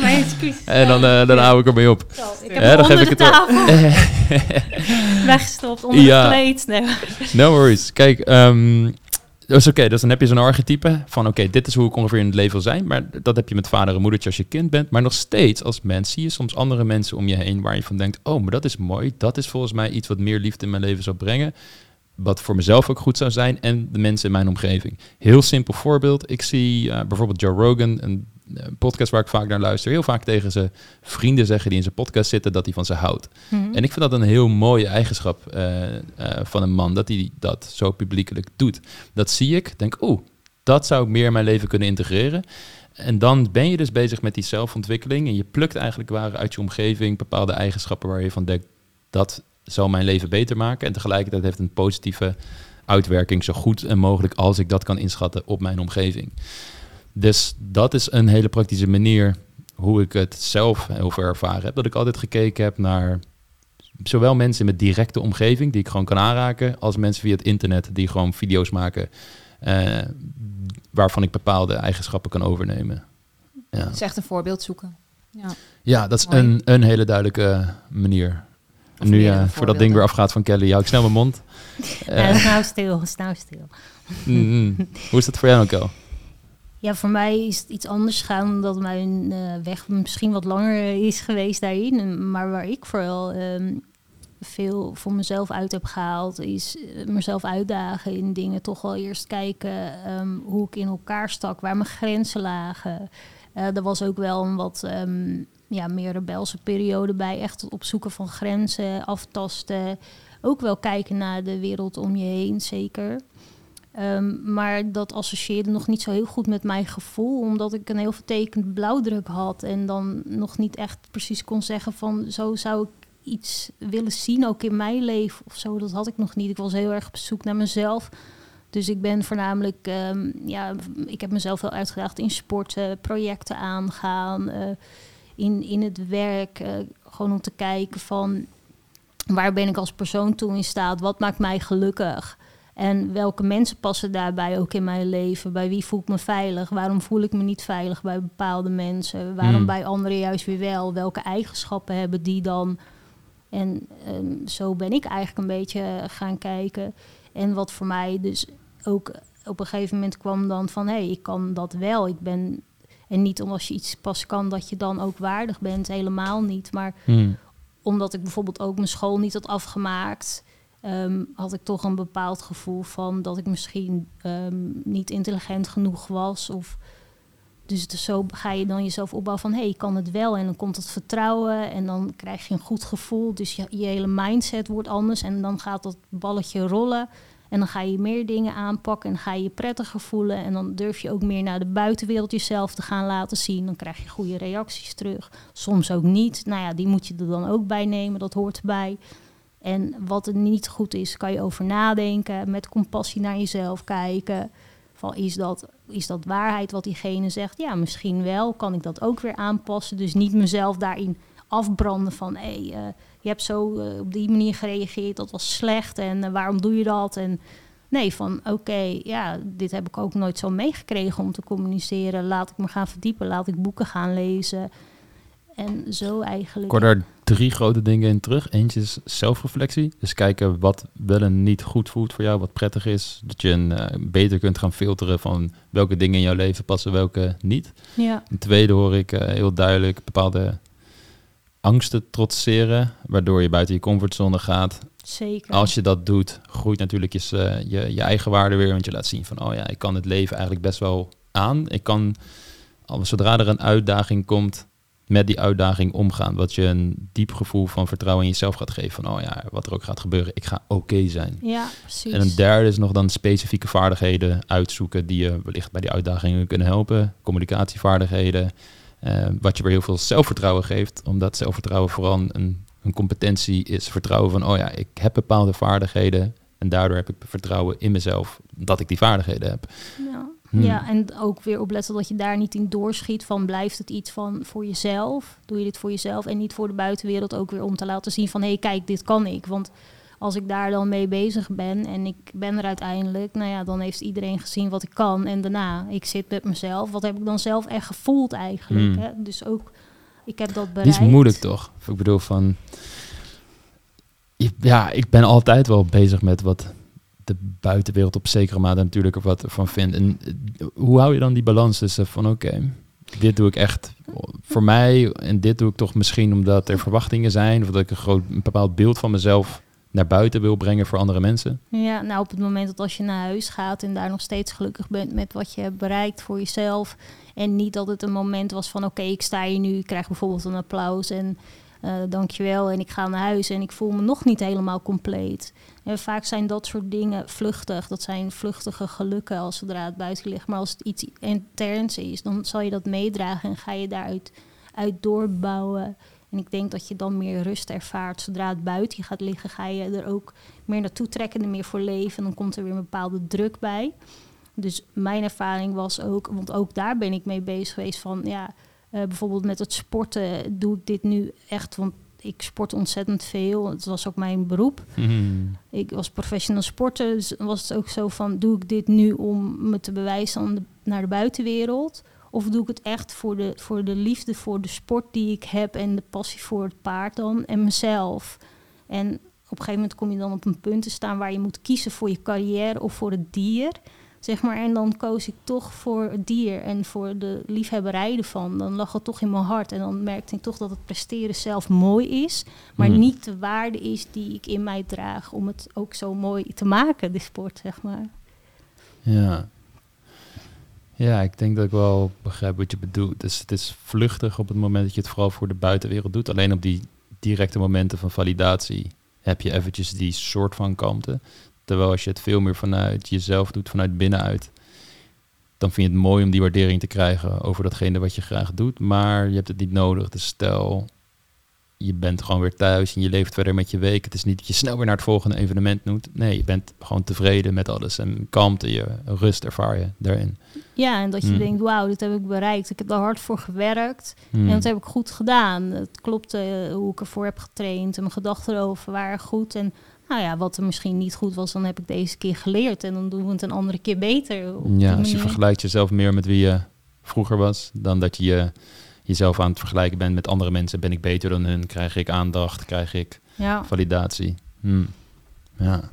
B: Mijn excuus.
A: en dan, eh, dan hou ik ermee op.
B: Zo, ik heb
A: Ja, dan geef ik het
B: tafel weggestopt, onder
A: Ja.
B: het kleed. Nee.
A: No worries. Kijk, ehm dus oké, dus dan heb je zo'n archetype van oké, dit is hoe ik ongeveer in het leven wil zijn. Maar dat heb je met vader en moedertje als je kind bent. Maar nog steeds als mens zie je soms andere mensen om je heen waar je van denkt, oh, maar dat is mooi. Dat is volgens mij iets wat meer liefde in mijn leven zou brengen. Wat voor mezelf ook goed zou zijn en de mensen in mijn omgeving. Heel simpel voorbeeld. Ik zie eh, bijvoorbeeld Joe Rogan, een, een podcast waar ik vaak naar luister, heel vaak tegen zijn vrienden zeggen die in zijn podcast zitten dat hij van ze houdt.
B: Hm.
A: En ik vind dat een heel mooie eigenschap eh, eh, van een man, dat hij dat zo publiekelijk doet. Dat zie ik, denk, oeh, dat zou ik meer in mijn leven kunnen integreren. En dan ben je dus bezig met die zelfontwikkeling en je plukt eigenlijk waar uit je omgeving bepaalde eigenschappen waar je van denkt, dat zal mijn leven beter maken. En tegelijkertijd heeft een positieve uitwerking, zo goed en mogelijk als ik dat kan inschatten op mijn omgeving. Dus dat is een hele praktische manier hoe ik het zelf heel veel ervaren heb. Dat ik altijd gekeken heb naar zowel mensen in mijn directe omgeving, die ik gewoon kan aanraken, als mensen via het internet die gewoon video's maken, eh, waarvan ik bepaalde eigenschappen kan overnemen. Ja,
C: Dat is echt een voorbeeld zoeken. Ja.
A: ja dat is
C: Mooi.
A: een, een hele duidelijke manier.
C: Of
A: nu,
C: meerdere
A: eh, voor dat ding weer afgaat van Kelly, hou ik snel mijn mond.
B: Ja, nou stil, nou stil.
A: mm. Hoe is dat voor jou, Kel?
B: Ja, voor mij is het iets anders gegaan, omdat mijn eh, weg misschien wat langer is geweest daarin. Maar waar ik vooral ehm, veel voor mezelf uit heb gehaald, is eh, mezelf uitdagen in dingen. Toch wel eerst kijken ehm, hoe ik in elkaar stak, waar mijn grenzen lagen. Eh er was ook wel een wat ehm, ja, meer rebelse periode bij. Echt het opzoeken van grenzen, aftasten. Ook wel kijken naar de wereld om je heen, zeker. Ehm, maar dat associeerde nog niet zo heel goed met mijn gevoel, omdat ik een heel vertekend blauwdruk had en dan nog niet echt precies kon zeggen van zo zou ik iets willen zien ook in mijn leven of zo. Dat had ik nog niet. Ik was heel erg op zoek naar mezelf. Dus ik ben voornamelijk, ehm, ja, ik heb mezelf wel uitgedaagd in sporten, projecten aangaan, eh, in, in het werk. eh, gewoon om te kijken van waar ben ik als persoon toe in staat? Wat maakt mij gelukkig? En welke mensen passen daarbij ook in mijn leven? Bij wie voel ik me veilig? Waarom voel ik me niet veilig bij bepaalde mensen? Waarom
A: Hmm.
B: bij anderen juist weer wel? Welke eigenschappen hebben die dan? En ehm, zo ben ik eigenlijk een beetje gaan kijken. En wat voor mij dus ook op een gegeven moment kwam dan van... hé, hey, ik kan dat wel. Ik ben... En niet omdat je iets pas kan dat je dan ook waardig bent. Helemaal niet. Maar
A: Hmm.
B: omdat ik bijvoorbeeld ook mijn school niet had afgemaakt, ehm, had ik toch een bepaald gevoel van dat ik misschien ehm, niet intelligent genoeg was. Of, dus is zo ga je dan jezelf opbouwen van hé, hey, ik kan het wel. En dan komt het vertrouwen en dan krijg je een goed gevoel. Dus je, je hele mindset wordt anders en dan gaat dat balletje rollen. En dan ga je meer dingen aanpakken en ga je je prettiger voelen. En dan durf je ook meer naar de buitenwereld jezelf te gaan laten zien. Dan krijg je goede reacties terug. Soms ook niet. Nou ja, die moet je er dan ook bij nemen. Dat hoort erbij. En wat er niet goed is, kan je over nadenken. Met compassie naar jezelf kijken. Van, is, dat, is dat waarheid wat diegene zegt? Ja, misschien wel. Kan ik dat ook weer aanpassen? Dus niet mezelf daarin afbranden van... hé, eh, je hebt zo eh, op die manier gereageerd, dat was slecht. En eh, waarom doe je dat? En Nee, van oké, ja, dit heb ik ook nooit zo meegekregen om te communiceren. Laat ik me gaan verdiepen, laat ik boeken gaan lezen. En zo eigenlijk.
A: Drie grote dingen in terug. Eentje is zelfreflectie. Dus kijken wat wel en niet goed voelt voor jou, wat prettig is. Dat je een, eh, beter kunt gaan filteren van welke dingen in jouw leven passen, welke niet.
B: Ja,
A: Een tweede hoor ik eh, heel duidelijk bepaalde angsten trotseren, waardoor je buiten je comfortzone gaat.
B: zeker.
A: Als je dat doet, groeit natuurlijk je, eh, je, je eigen waarde weer. Want je laat zien van, oh ja, ik kan het leven eigenlijk best wel aan. Ik kan, zodra er een uitdaging komt, met die uitdaging omgaan. Wat je een diep gevoel van vertrouwen in jezelf gaat geven. Van, oh ja, wat er ook gaat gebeuren, ik ga oké zijn.
B: Ja, precies.
A: En een derde is nog dan specifieke vaardigheden uitzoeken die je wellicht bij die uitdagingen kunnen helpen. Communicatievaardigheden, eh, wat je weer heel veel zelfvertrouwen geeft. Omdat zelfvertrouwen vooral een, een competentie is. Vertrouwen van, oh ja, ik heb bepaalde vaardigheden. En daardoor heb ik vertrouwen in mezelf dat ik die vaardigheden heb.
B: Ja.
A: Hmm.
B: ja, en ook weer opletten dat je daar niet in doorschiet van blijft het iets van voor jezelf. Doe je dit voor jezelf en niet voor de buitenwereld ook weer om te laten zien van hé, hey, kijk, dit kan ik. Want als ik daar dan mee bezig ben en ik ben er uiteindelijk, nou ja, dan heeft iedereen gezien wat ik kan. En daarna, ik zit met mezelf. Wat heb ik dan zelf echt gevoeld eigenlijk?
A: Hmm.
B: Hè? Dus ook, ik heb dat
A: Die
B: bereikt.
A: is moeilijk toch? Of ik bedoel van... Ja, ik ben altijd wel bezig met wat de buitenwereld op zekere mate natuurlijk wat van vindt. En eh, hoe hou je dan die balans tussen van oké, dit doe ik echt voor mij en dit doe ik toch misschien omdat er verwachtingen zijn of dat ik een groot bepaald beeld van mezelf naar buiten wil brengen voor andere mensen.
B: Ja, nou op het moment dat als je naar huis gaat en daar nog steeds gelukkig bent met wat je hebt bereikt voor jezelf. En niet dat het een moment was van oké, ik sta hier nu, ik krijg bijvoorbeeld een applaus en eh dankjewel en ik ga naar huis en ik voel me nog niet helemaal compleet. En vaak zijn dat soort dingen vluchtig, dat zijn vluchtige gelukken als zodra het buiten ligt. Maar als het iets interns is, dan zal je dat meedragen en ga je daaruit uit doorbouwen. En ik denk dat je dan meer rust ervaart. Zodra het buiten gaat liggen, ga je er ook meer naartoe trekken, er meer voor leven. En dan komt er weer een bepaalde druk bij. Dus mijn ervaring was ook, want ook daar ben ik mee bezig geweest van, ja, eh, bijvoorbeeld met het sporten doe ik dit nu echt, want ik sport ontzettend veel. Het was ook mijn beroep. Ik was professional sporter, dus was het ook zo van, doe ik dit nu om me te bewijzen aan de, naar de buitenwereld? Of doe ik het echt voor de, voor de liefde voor de sport die ik heb en de passie voor het paard dan en mezelf? En op een gegeven moment kom je dan op een punt te staan waar je moet kiezen voor je carrière of voor het dier. Zeg maar, en dan koos ik toch voor het dier en voor de liefhebberij ervan. Dan lag het toch in mijn hart. En dan merkte ik toch dat het presteren zelf mooi is, maar
A: Mhm.
B: niet de waarde is die ik in mij draag om het ook zo mooi te maken, de sport, zeg maar.
A: Ja. Ja, ik denk dat ik wel begrijp wat je bedoelt. Dus het is vluchtig op het moment dat je het vooral voor de buitenwereld doet. Alleen op die directe momenten van validatie heb je eventjes die soort van kalmte. Terwijl als je het veel meer vanuit jezelf doet, vanuit binnenuit, dan vind je het mooi om die waardering te krijgen over datgene wat je graag doet. Maar je hebt het niet nodig. Dus stel, je bent gewoon weer thuis en je leeft verder met je week. Het is niet dat je snel weer naar het volgende evenement moet. Nee, je bent gewoon tevreden met alles. En kalmte, je rust ervaar je daarin.
B: Ja, en dat je
A: Hmm.
B: denkt, wauw, dit heb ik bereikt. Ik heb er hard voor gewerkt
A: Hmm.
B: en dat heb ik goed gedaan. Het klopt eh, hoe ik ervoor heb getraind en mijn gedachten erover waren goed. En nou ja, wat er misschien niet goed was, dan heb ik deze keer geleerd. En dan doen we het een andere keer beter.
A: Ja, als je vergelijkt jezelf meer met wie je vroeger was, dan dat je, je jezelf aan het vergelijken bent met andere mensen. Ben ik beter dan hun? Krijg ik aandacht? Krijg ik
B: Ja,
A: validatie? Hmm. Ja.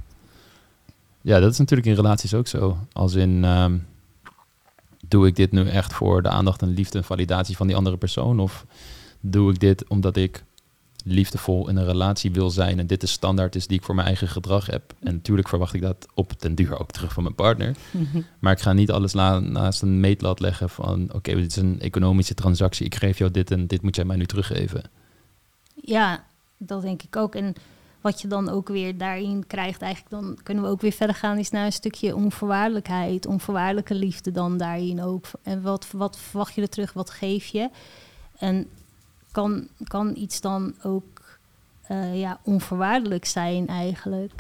A: ja, dat is natuurlijk in relaties ook zo. Als in, ehm, doe ik dit nu echt voor de aandacht en liefde en validatie van die andere persoon? Of doe ik dit omdat ik liefdevol in een relatie wil zijn en dit de standaard is die ik voor mijn eigen gedrag heb? En natuurlijk verwacht ik dat op den duur ook terug van mijn partner. Maar ik ga niet alles naast een meetlat leggen van... oké, dit is een economische transactie. Ik geef jou dit en dit moet jij mij nu teruggeven.
B: ja, dat denk ik ook. En wat je dan ook weer daarin krijgt, eigenlijk dan kunnen we ook weer verder gaan, is naar een stukje onvoorwaardelijkheid, onvoorwaardelijke liefde dan daarin ook. En wat, wat verwacht je er terug, wat geef je? En kan, kan iets dan ook eh, ja, onvoorwaardelijk zijn eigenlijk?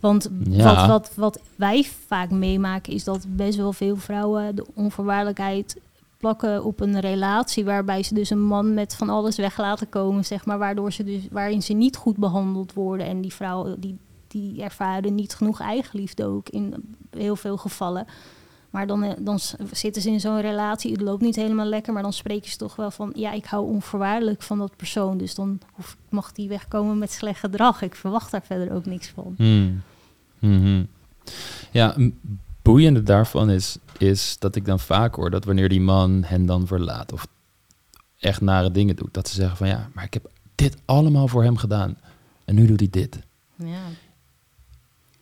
B: Want
A: Ja.
B: wat, wat, wat wij vaak meemaken is dat best wel veel vrouwen de onvoorwaardelijkheid plakken op een relatie waarbij ze dus een man met van alles weg laten komen, zeg maar, waardoor ze dus waarin ze niet goed behandeld worden en die vrouw die die ervaren niet genoeg eigenliefde ook in heel veel gevallen. Maar dan, eh, dan zitten ze in zo'n relatie, het loopt niet helemaal lekker, maar dan spreken ze toch wel van, ja, ik hou onvoorwaardelijk van dat persoon, dus dan hoef, mag die wegkomen met slecht gedrag. Ik verwacht daar verder ook niks van.
A: Hmm. Mhm. Ja, boeiende daarvan is, is dat ik dan vaak hoor dat wanneer die man hen dan verlaat of echt nare dingen doet, dat ze zeggen van ja, maar ik heb dit allemaal voor hem gedaan en nu doet hij dit.
B: Ja,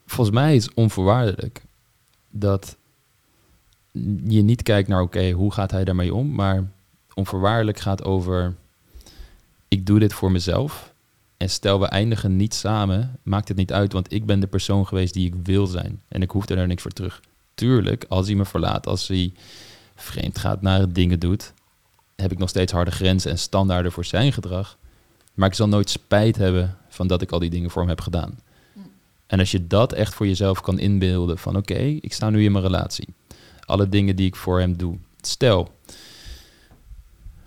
A: Volgens mij is onvoorwaardelijk dat je niet kijkt naar oké, hoe gaat hij daarmee om, maar onvoorwaardelijk gaat over ik doe dit voor mezelf en stel we eindigen niet samen, maakt het niet uit, want ik ben de persoon geweest die ik wil zijn en ik hoef er daar niks voor terug. Tuurlijk, als hij me verlaat, als hij vreemd gaat, nare dingen doet, heb ik nog steeds harde grenzen en standaarden voor zijn gedrag. Maar ik zal nooit spijt hebben van dat ik al die dingen voor hem heb gedaan. En als je dat echt voor jezelf kan inbeelden van oké, ik sta nu in mijn relatie. Alle dingen die ik voor hem doe. Stel,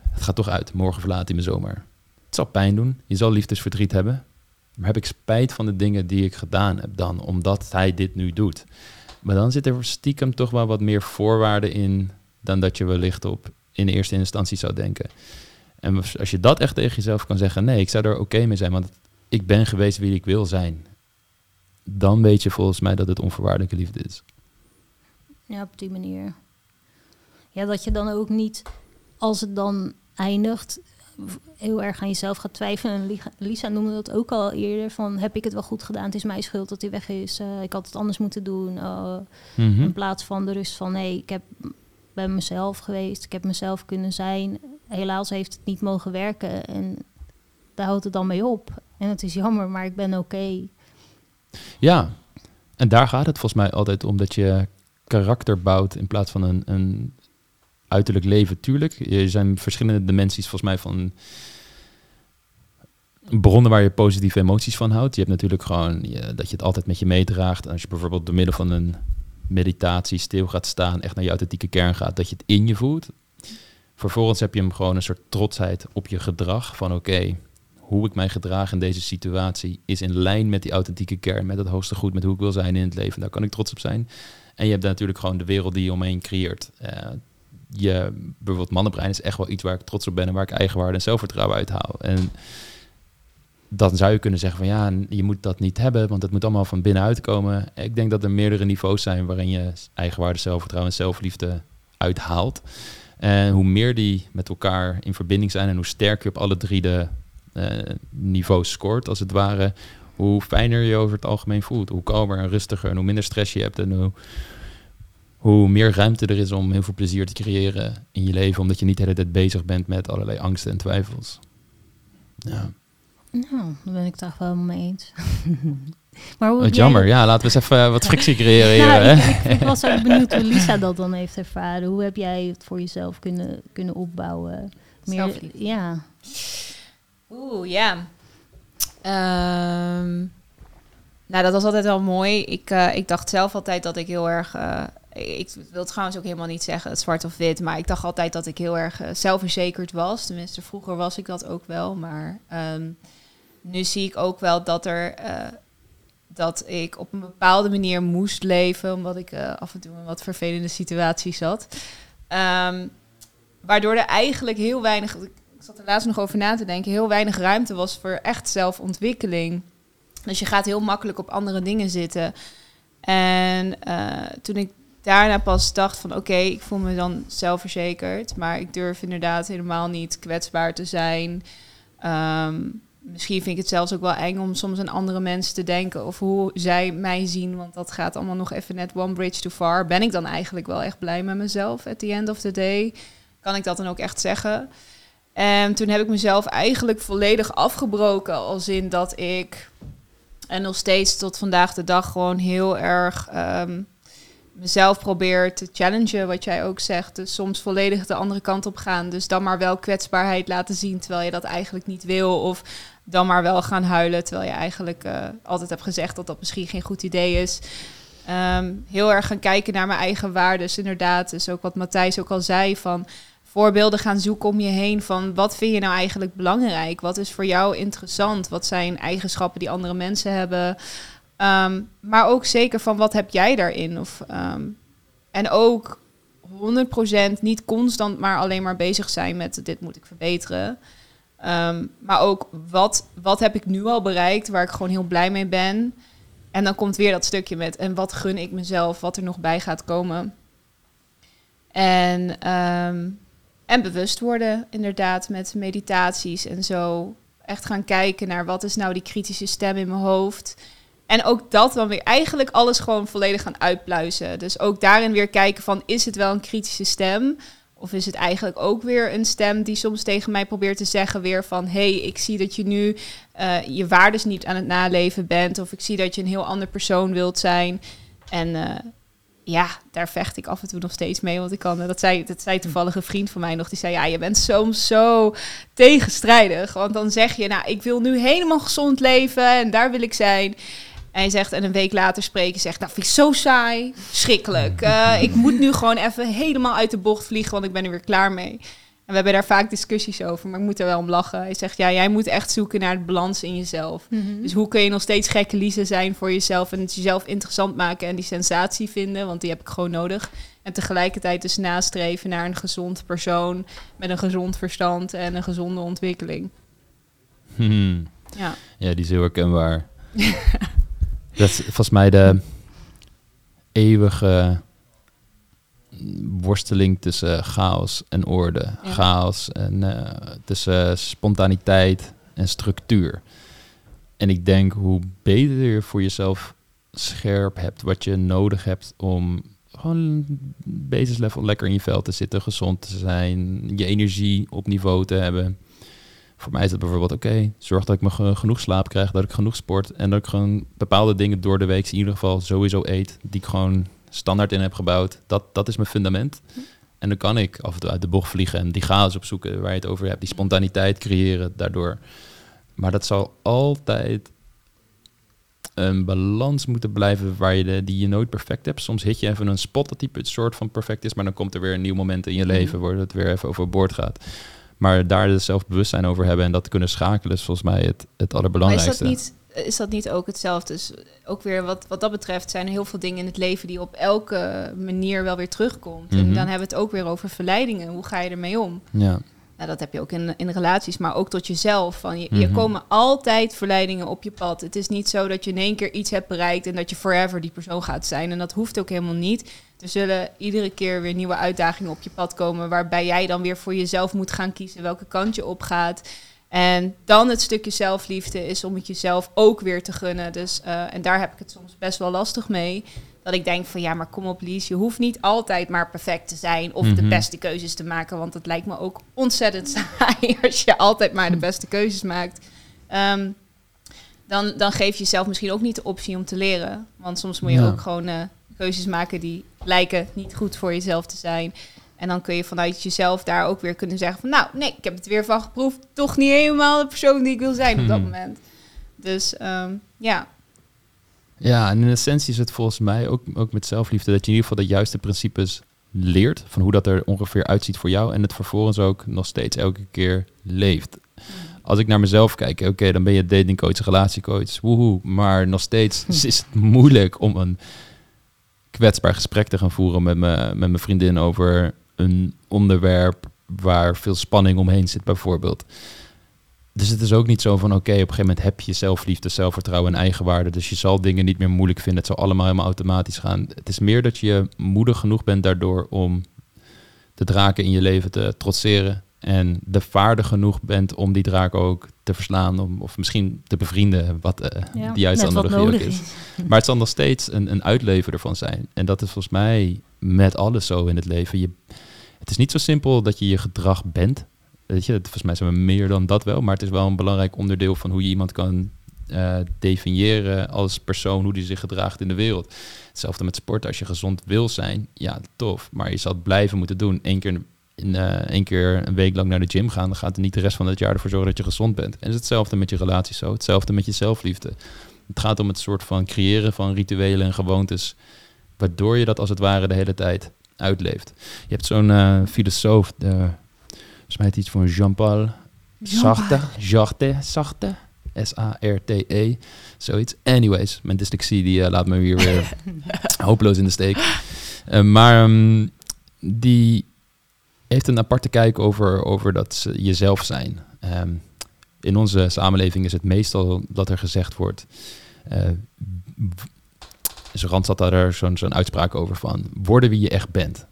A: het gaat toch uit. Morgen verlaat hij me zomaar. Het zal pijn doen. Je zal liefdesverdriet hebben. Maar heb ik spijt van de dingen die ik gedaan heb dan, omdat hij dit nu doet. Maar dan zit er stiekem toch wel wat meer voorwaarden in dan dat je wellicht op in eerste instantie zou denken. En als je dat echt tegen jezelf kan zeggen, nee, ik zou er oké mee zijn, want ik ben geweest wie ik wil zijn. Dan weet je volgens mij dat het onvoorwaardelijke liefde is.
B: Ja, op die manier. Ja, dat je dan ook niet, als het dan eindigt, heel erg aan jezelf gaat twijfelen. En Li- Lisa noemde dat ook al eerder, van heb ik het wel goed gedaan? Het is mijn schuld dat hij weg is. Eh, ik had het anders moeten doen. Uh,
A: Mhm.
B: In plaats van de rust van nee, ik heb, ben mezelf geweest. Ik heb mezelf kunnen zijn. Helaas heeft het niet mogen werken. En daar houdt het dan mee op. En het is jammer, maar ik ben oké.
A: Ja, en daar gaat het volgens mij altijd om dat je karakter bouwt in plaats van een, een uiterlijk leven. Tuurlijk, er zijn verschillende dimensies volgens mij van bronnen waar je positieve emoties van houdt. Je hebt natuurlijk gewoon dat je het altijd met je meedraagt. Als je bijvoorbeeld door middel van een meditatie stil gaat staan, echt naar je authentieke kern gaat, dat je het in je voelt. Vervolgens heb je hem gewoon een soort trotsheid op je gedrag van oké, hoe ik mij gedraag in deze situatie is in lijn met die authentieke kern, met het hoogste goed, met hoe ik wil zijn in het leven. Daar kan ik trots op zijn. En je hebt natuurlijk gewoon de wereld die je omheen creëert. Eh, je, bijvoorbeeld mannenbrein is echt wel iets waar ik trots op ben en waar ik eigenwaarde en zelfvertrouwen uit haal. En dan zou je kunnen zeggen van ja, je moet dat niet hebben, want het moet allemaal van binnenuit komen. Ik denk dat er meerdere niveaus zijn waarin je eigenwaarde, zelfvertrouwen en zelfliefde uithaalt. En hoe meer die met elkaar in verbinding zijn en hoe sterker je op alle drie de eh, niveaus scoort, als het ware, hoe fijner je over het algemeen voelt. Hoe kalmer en rustiger en hoe minder stress je hebt en hoe, hoe meer ruimte er is om heel veel plezier te creëren in je leven, omdat je niet de hele tijd bezig bent met allerlei angsten en twijfels. Ja.
B: Nou, daar ben ik het toch wel mee eens. maar hoe
A: Wat
B: heb jij
A: jammer. Ja, laten we eens even wat frictie creëren hier.
B: Nou,
A: hè?
B: ik, ik, ik was ook benieuwd hoe Lisa dat dan heeft ervaren. Hoe heb jij het voor jezelf kunnen, kunnen opbouwen?
C: Zelfliefde.
B: ja.
C: Oeh, ja. Ehm, nou, dat was altijd wel mooi. Ik, eh, ik dacht zelf altijd dat ik heel erg... eh, ik wil trouwens ook helemaal niet zeggen zwart of wit, maar ik dacht altijd dat ik heel erg eh, zelfverzekerd was. Tenminste, vroeger was ik dat ook wel, maar ehm, nu zie ik ook wel dat er dat ik op een bepaalde manier moest leven, omdat ik af en toe in wat vervelende situaties zat. Ehm, waardoor er eigenlijk heel weinig, ik zat er laatst nog over na te denken, heel weinig ruimte was voor echt zelfontwikkeling. Dus je gaat heel makkelijk op andere dingen zitten. En eh, toen ik daarna pas dacht van oké, ik voel me dan zelfverzekerd, maar ik durf inderdaad helemaal niet kwetsbaar te zijn. Ehm, misschien vind ik het zelfs ook wel eng om soms aan andere mensen te denken of hoe zij mij zien, want dat gaat allemaal nog even net one bridge too far. Ben ik dan eigenlijk wel echt blij met mezelf at the end of the day? Kan ik dat dan ook echt zeggen? En toen heb ik mezelf eigenlijk volledig afgebroken, als in dat ik en nog steeds tot vandaag de dag gewoon heel erg ehm, mezelf probeer te challengen, wat jij ook zegt. Dus soms volledig de andere kant op gaan. Dus dan maar wel kwetsbaarheid laten zien, terwijl je dat eigenlijk niet wil. Of dan maar wel gaan huilen, terwijl je eigenlijk eh, altijd hebt gezegd dat dat misschien geen goed idee is. Ehm, heel erg gaan kijken naar mijn eigen waarden, inderdaad. Dus ook wat Matthijs ook al zei, van voorbeelden gaan zoeken om je heen van wat vind je nou eigenlijk belangrijk? Wat is voor jou interessant? Wat zijn eigenschappen die andere mensen hebben? Ehm, maar ook zeker van wat heb jij daarin? Of, ehm, en ook 100% niet constant maar alleen maar bezig zijn met dit moet ik verbeteren. Ehm, maar ook wat, wat heb ik nu al bereikt waar ik gewoon heel blij mee ben. En dan komt weer dat stukje met en wat gun ik mezelf, wat er nog bij gaat komen. En, en bewust worden, inderdaad, met meditaties en zo. Echt gaan kijken naar wat is nou die kritische stem in mijn hoofd. En ook dat dan weer eigenlijk alles gewoon volledig gaan uitpluizen. Dus ook daarin weer kijken van is het wel een kritische stem? Of is het eigenlijk ook weer een stem die soms tegen mij probeert te zeggen weer van... hé, hey, ik zie dat je nu uh, je waardes niet aan het naleven bent... of ik zie dat je een heel ander persoon wilt zijn. En uh, ja, daar vecht ik af en toe nog steeds mee. Want ik kan, dat zei, dat zei toevallig een vriend van mij nog. Die zei, ja, je bent soms zo tegenstrijdig. Want dan zeg je, nou, ik wil nu helemaal gezond leven en daar wil ik zijn... En hij zegt, en een week later spreken, zegt, nou vind ik zo saai, schrikkelijk. Uh, ik moet nu gewoon even helemaal uit de bocht vliegen, want ik ben er weer klaar mee. En we hebben daar vaak discussies over, maar ik moet er wel om lachen. Hij zegt, ja, jij moet echt zoeken naar het balans in jezelf. Mm -hmm. Dus hoe kun je nog steeds gekke Lisa zijn voor jezelf en het jezelf interessant maken en die sensatie vinden, want die heb ik gewoon nodig. En tegelijkertijd dus nastreven naar een gezond persoon met een gezond verstand en een gezonde ontwikkeling.
A: Hmm. Ja. ja, die is heel herkenbaar. Dat is volgens mij de eeuwige worsteling tussen chaos en orde. Ja. Chaos en uh, tussen spontaniteit en structuur. En ik denk hoe beter je voor jezelf scherp hebt wat je nodig hebt om gewoon basislevel lekker in je vel te zitten, gezond te zijn, je energie op niveau te hebben. Voor mij is het bijvoorbeeld, oké, zorg dat ik me genoeg slaap krijg, dat ik genoeg sport en dat ik gewoon bepaalde dingen door de week in ieder geval sowieso eet, die ik gewoon standaard in heb gebouwd. Dat, dat is mijn fundament. En dan kan ik af en toe uit de bocht vliegen en die chaos opzoeken waar je het over hebt, die spontaniteit creëren daardoor. Maar dat zal altijd een balans moeten blijven waar je de, die je nooit perfect hebt. Soms hit je even een spot dat die soort van perfect is, maar dan komt er weer een nieuw moment in je leven waar het weer even overboord gaat. Maar daar dus zelfbewustzijn over hebben en dat kunnen schakelen is volgens mij het, het allerbelangrijkste.
C: Maar is dat niet, is dat niet ook hetzelfde? Dus ook weer wat, wat dat betreft zijn er heel veel dingen in het leven die op elke manier wel weer terugkomt. Mm -hmm. En dan hebben we het ook weer over verleidingen. Hoe ga je ermee om?
A: Ja.
C: Nou, dat heb je ook in, in relaties, maar ook tot jezelf. Van je, mm -hmm. je komen altijd verleidingen op je pad. Het is niet zo dat je in één keer iets hebt bereikt en dat je forever die persoon gaat zijn. En dat hoeft ook helemaal niet. Er zullen iedere keer weer nieuwe uitdagingen op je pad komen, waarbij jij dan weer voor jezelf moet gaan kiezen welke kant je op gaat. En dan het stukje zelfliefde is om het jezelf ook weer te gunnen. Dus, uh, en daar heb ik het soms best wel lastig mee. Dat ik denk van ja, maar kom op Lies, je hoeft niet altijd maar perfect te zijn of mm -hmm. de beste keuzes te maken. Want het lijkt me ook ontzettend saai als je altijd maar de beste keuzes maakt. Um, dan, dan geef je jezelf misschien ook niet de optie om te leren. Want soms moet je ja. ook gewoon uh, keuzes maken die lijken niet goed voor jezelf te zijn. En dan kun je vanuit jezelf daar ook weer kunnen zeggen van... nou, nee, ik heb het weer van geproefd. Toch niet helemaal de persoon die ik wil zijn op dat moment. Dus um, ja.
A: Ja, en in essentie is het volgens mij ook, ook met zelfliefde... dat je in ieder geval de juiste principes leert... van hoe dat er ongeveer uitziet voor jou... en het vervolgens ook nog steeds elke keer leeft. Als ik naar mezelf kijk, oké, okay, dan ben je datingcoach, relatiecoach, woehoe. Maar nog steeds is het moeilijk om een kwetsbaar gesprek te gaan voeren met, me, met mijn vriendin over een onderwerp waar veel spanning omheen zit, bijvoorbeeld. Dus het is ook niet zo van, oké, okay, op een gegeven moment heb je zelfliefde, zelfvertrouwen en eigenwaarde. Dus je zal dingen niet meer moeilijk vinden. Het zal allemaal helemaal automatisch gaan. Het is meer dat je moedig genoeg bent daardoor om de draken in je leven te trotseren. En de vaardig genoeg bent om die draak ook te verslaan. Om, of misschien te bevrienden, wat uh, ja, de juiste analogie is. is. Maar het zal nog steeds een, een uitlever ervan zijn. En dat is volgens mij met alles zo in het leven. Je, het is niet zo simpel dat je je gedrag bent. Weet je, volgens mij zijn we meer dan dat wel. Maar het is wel een belangrijk onderdeel van hoe je iemand kan uh, definiëren als persoon, hoe die zich gedraagt in de wereld. Hetzelfde met sport. Als je gezond wil zijn, ja, tof. Maar je zal het blijven moeten doen. Eén keer, in, uh, één keer een week lang naar de gym gaan, dan gaat er niet de rest van het jaar ervoor zorgen dat je gezond bent. En het hetzelfde met je relatie zo. Hetzelfde met je zelfliefde. Het gaat om het soort van creëren van rituelen en gewoontes, waardoor je dat als het ware de hele tijd uitleeft. Je hebt zo'n uh, filosoof, de, volgens mij iets van Jean-Paul Sartre, Sartre, Sartre. S-A-R-T-E, zoiets. Anyways, mijn dyslexie die laat me hier weer hopeloos in de steek. maar um, die heeft een aparte kijk over, over dat jezelf zijn. Um, in onze samenleving is het meestal dat er gezegd wordt. Uh, Randstad had er zo'n zo'n uitspraak over van worden wie je echt bent.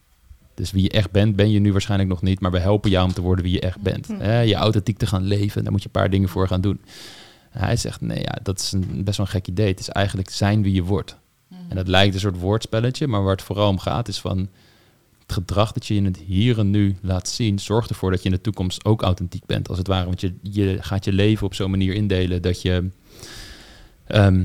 A: Dus wie je echt bent, ben je nu waarschijnlijk nog niet, maar we helpen jou om te worden wie je echt bent. Mm. je authentiek te gaan leven, daar moet je een paar dingen voor gaan doen. Hij zegt, nee, ja, dat is een, best wel een gek idee. Het is eigenlijk zijn wie je wordt. Mhm. En dat lijkt een soort woordspelletje, maar waar het vooral om gaat is van het gedrag dat je in het hier en nu laat zien, zorgt ervoor dat je in de toekomst ook authentiek bent, als het ware. Want je, je gaat je leven op zo'n manier indelen dat je ehm,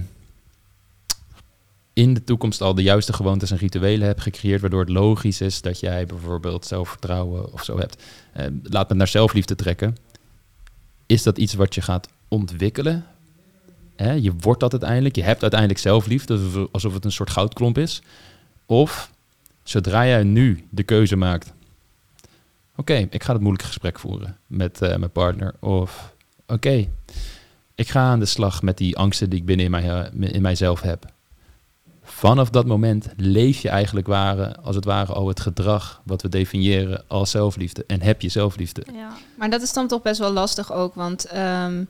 A: in de toekomst al de juiste gewoontes en rituelen hebt gecreëerd, waardoor het logisch is dat jij bijvoorbeeld zelfvertrouwen of zo hebt. Uh, laat me naar zelfliefde trekken. Is dat iets wat je gaat ontwikkelen? Je wordt dat uiteindelijk. Je hebt uiteindelijk zelfliefde, alsof het een soort goudklomp is. Of zodra jij nu de keuze maakt. Oké, ik ga het moeilijke gesprek voeren met uh, mijn partner. Of oké, ik ga aan de slag met die angsten die ik binnen in, mij, uh, in mijzelf heb vanaf dat moment leef je eigenlijk ware, als het ware al het gedrag wat we definiëren als zelfliefde. En heb je zelfliefde. Ja.
C: Maar dat is dan toch best wel lastig ook, want um,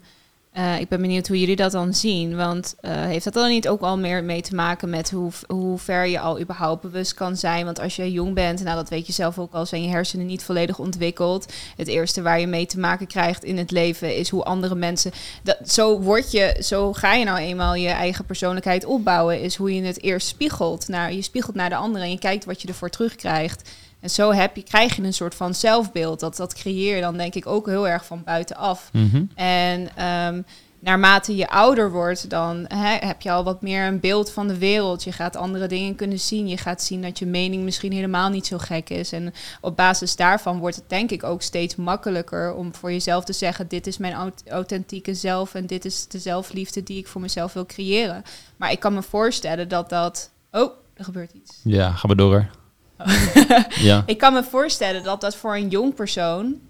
C: uh, ik ben benieuwd hoe jullie dat dan zien. Want uh, heeft dat dan niet ook al meer mee te maken met hoe, hoe ver je al überhaupt bewust kan zijn? Want als je jong bent, nou dat weet je zelf ook al, zijn je hersenen niet volledig ontwikkeld. Het eerste waar je mee te maken krijgt in het leven is hoe andere mensen. Dat, zo word je, zo ga je nou eenmaal je eigen persoonlijkheid opbouwen. Is hoe je het eerst spiegelt. Naar, je spiegelt naar de anderen en je kijkt wat je ervoor terugkrijgt. En zo heb je, krijg je een soort van zelfbeeld. Dat, dat creëer je dan denk ik ook heel erg van buitenaf. Mm En um, naarmate je ouder wordt, dan hè, heb je al wat meer een beeld van de wereld. Je gaat andere dingen kunnen zien. Je gaat zien dat je mening misschien helemaal niet zo gek is. En op basis daarvan wordt het denk ik ook steeds makkelijker om voor jezelf te zeggen: dit is mijn authentieke zelf en dit is de zelfliefde die ik voor mezelf wil creëren. Maar ik kan me voorstellen dat dat. Oh, er gebeurt iets.
A: Ja, gaan we door.
C: ja. Ik kan me voorstellen dat dat voor een jong persoon.